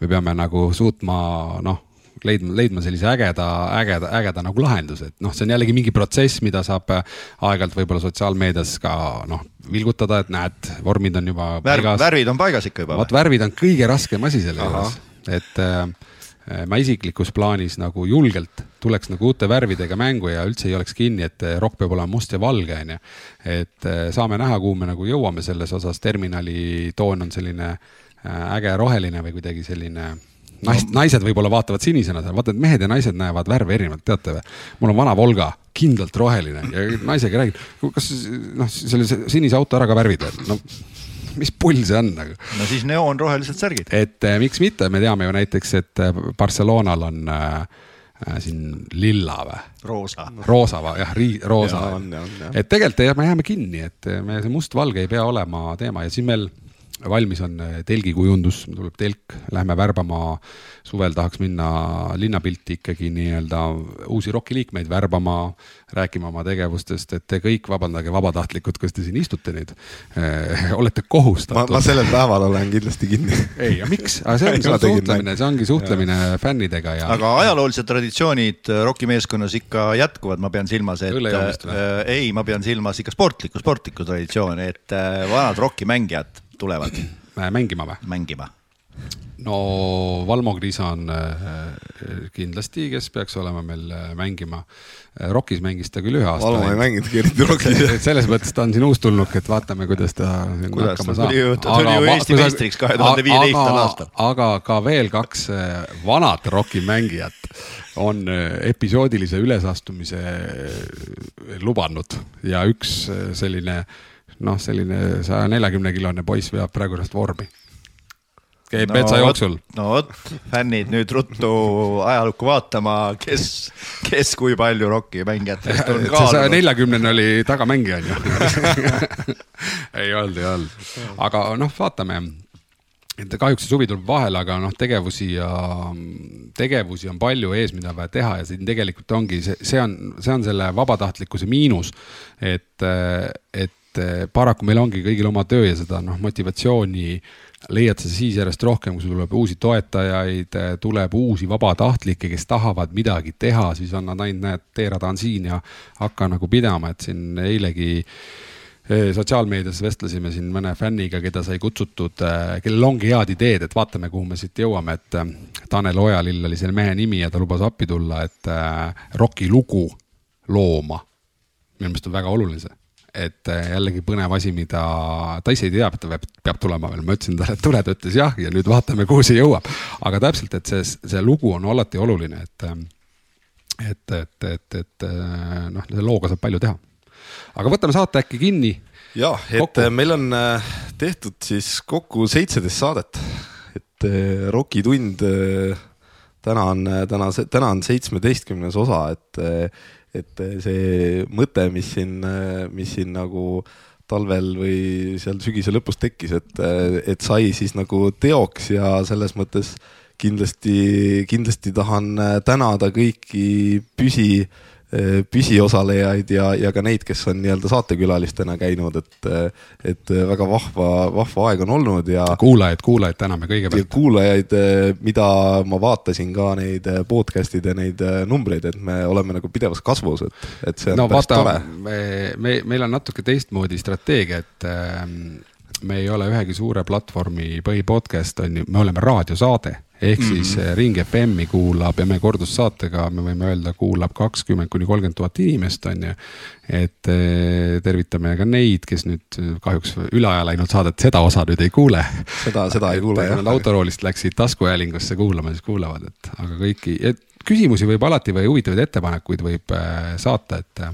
me peame nagu suutma noh, leidma, leidma sellise ägeda, ägeda, ägeda nagu lahenduse, et noh, see on jällegi mingi protsess, mida saab äh, aeg-ajalt võib-olla sotsiaalmeedias ka noh, vilgutada, et näed, vormid on juba Värv, paigas. värvid on paigas ikka juba. vot värvid on kõige raskem asi selle juures, et äh, ma isiklikus plaanis nagu julgelt tuleks nagu uute värvidega mängu ja üldse ei oleks kinni, et äh, rokk peab olema must ja valge, onju. et äh, saame näha, kuhu me nagu jõuame selles osas, terminali toon on selline äge roheline või kuidagi selline naist, naised võib-olla vaatavad sinisena seal, vaata, et mehed ja naised näevad värve erinevalt, teate või? mul on vana Volga, kindlalt roheline ja naisega räägin, kas noh, selle sinise auto ära ka värvid veel, no (laughs) mis pull see on nagu. no siis neoonrohelised särgid. et eh, miks mitte, me teame ju näiteks, et eh, Barcelonal on äh, siin lilla või? roosa. roosa või jah, roosa. et tegelikult me jääme kinni, et me see mustvalge ei pea olema teema ja siis meil valmis on äh, telgikujundus, tuleb telk, lähme värbama, suvel tahaks minna linnapilti ikkagi nii-öelda uusi rokiliikmeid värbama, rääkima oma tegevustest, et te kõik, vabandage, vabatahtlikud, kes te siin istute nüüd äh,, (laughs) olete kohustatud. ma sellel päeval olen kindlasti kinni. ei, aga miks, aga see on, see on suhtlemine, see ongi suhtlemine ja. fännidega ja. aga ajaloolised traditsioonid äh, rokimeeskonnas ikka jätkuvad, ma pean silmas, et äh, ei, ma pean silmas ikka sportlikku, sportlikku traditsiooni, et äh, vanad rokimängijad tulevad mängima või? mängima. no Valmo Kriisa on äh, kindlasti, kes peaks olema meil äh, mängima. Äh, Rokis mängis ta küll ühe aasta. Valmo ei mänginudki eriti Rokis. (laughs) selles mõttes ta on siin uustulnuk, et vaatame, kuidas ta kuidas hakkama saab. ta tuli ju Eesti meistriks kahe tuhande viieteistkümnendal aastal. aga ka veel kaks vanat Roki mängijat on episoodilise ülesastumise lubanud ja üks selline noh, selline saja neljakümne kilone poiss veab praegu ennast vormi. käib no, metsa jooksul. no vot, fännid nüüd ruttu ajalukku vaatama, kes, kes kui palju rokimängijatest on (laughs) kaalunud. saja neljakümnene oli tagamängija on ju (laughs) ei olnud, ei olnud, aga noh, vaatame et kahjuks see suvi tuleb vahele, aga noh, tegevusi ja, tegevusi on palju ees, mida on vaja teha ja siin tegelikult ongi see, see on, see on selle vabatahtlikkuse miinus. et, et et eh, paraku meil ongi kõigil oma töö ja seda noh, motivatsiooni leiad sa siis järjest rohkem, kui sul tuleb uusi toetajaid, eh, tuleb uusi vabatahtlikke, kes tahavad midagi teha, siis on nad ainult, näed, teerada on siin ja hakka nagu pidama, et siin eilegi eh, sotsiaalmeedias vestlesime siin mõne fänniga, keda sai kutsutud, kellel ongi head ideed, et vaatame, kuhu me siit jõuame, et Tanel Ojalill oli selle mehe nimi ja ta lubas appi tulla, et rokilugu looma. minu meelest on väga oluline see et äh, jällegi põnev asi, mida ta ise ei tea, et ta peab, peab tulema veel, ma ütlesin talle, et tule, ta ütles jah ja nüüd vaatame, kuhu see jõuab. aga täpselt, et see, see lugu on alati oluline, et, äh, et, et, et, et äh, noh, selle looga saab palju teha. aga võtame saate äkki kinni. jah, et kokku. meil on tehtud siis kokku seitseteist saadet, et Rokitund täna on, täna, täna on seitsmeteistkümnes osa, et et eh, see mõte, mis siin, eh, mis siin nagu talvel või seal sügise lõpus tekkis, et, eh, et sai siis nagu teoks ja selles mõttes kindlasti, kindlasti tahan tänada kõiki püsi püsiosalejaid ja, ja ka neid, kes on nii-öelda saatekülalistena käinud, et, et väga vahva, vahva aeg on olnud ja. kuulajaid, kuulajaid täname kõigepealt. kuulajaid, mida ma vaatasin ka neid podcast'ide neid numbreid, et me oleme nagu pidevas kasvus, et, et see on no, päris vaata, tore. me, me, meil on natuke teistmoodi strateegia, et ähm, me ei ole ühegi suure platvormi põhipodcast on ju, me oleme raadiosaade ehk mm -hmm. siis eh, Ring FM-i kuulab ja me kordussaatega, me võime öelda, kuulab kakskümmend kuni kolmkümmend tuhat inimest, on ju. et eh, tervitame ka neid, kes nüüd kahjuks üle aja läinud saadet, seda osa nüüd ei kuule. seda, seda ei kuule jah. autoroolist läksid taskuhäälingusse kuulama, siis kuulavad, et aga kõiki, küsimusi võib alati või huvitavaid ettepanekuid võib eh, saata, et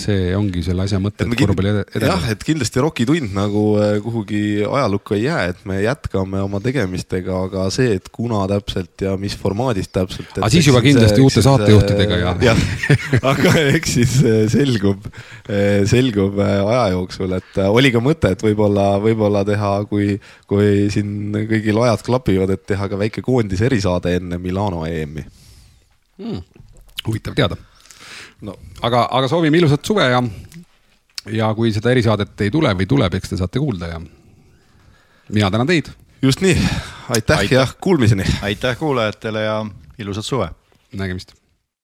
see ongi selle asja mõte, et korvpalli edeneb. jah, et kindlasti Rocki tund nagu äh, kuhugi ajalukku ei jää, et me jätkame oma tegemistega, aga see, et kuna täpselt ja mis formaadis täpselt. aga siis juba kindlasti uute saatejuhtidega ja. jah, aga eks siis äh, selgub, äh, selgub aja jooksul, et oli ka mõte, et võib-olla, võib-olla teha, kui, kui siin kõigil ajad klapivad, et teha ka väike koondise erisaade enne Milano EM-i hmm.. huvitav teada no aga, aga soovime ilusat suve ja, ja kui seda erisaadet ei tule või tuleb, eks te saate kuulda ja mina tänan teid. just nii, aitäh, aitäh. ja kuulmiseni. aitäh kuulajatele ja ilusat suve. nägemist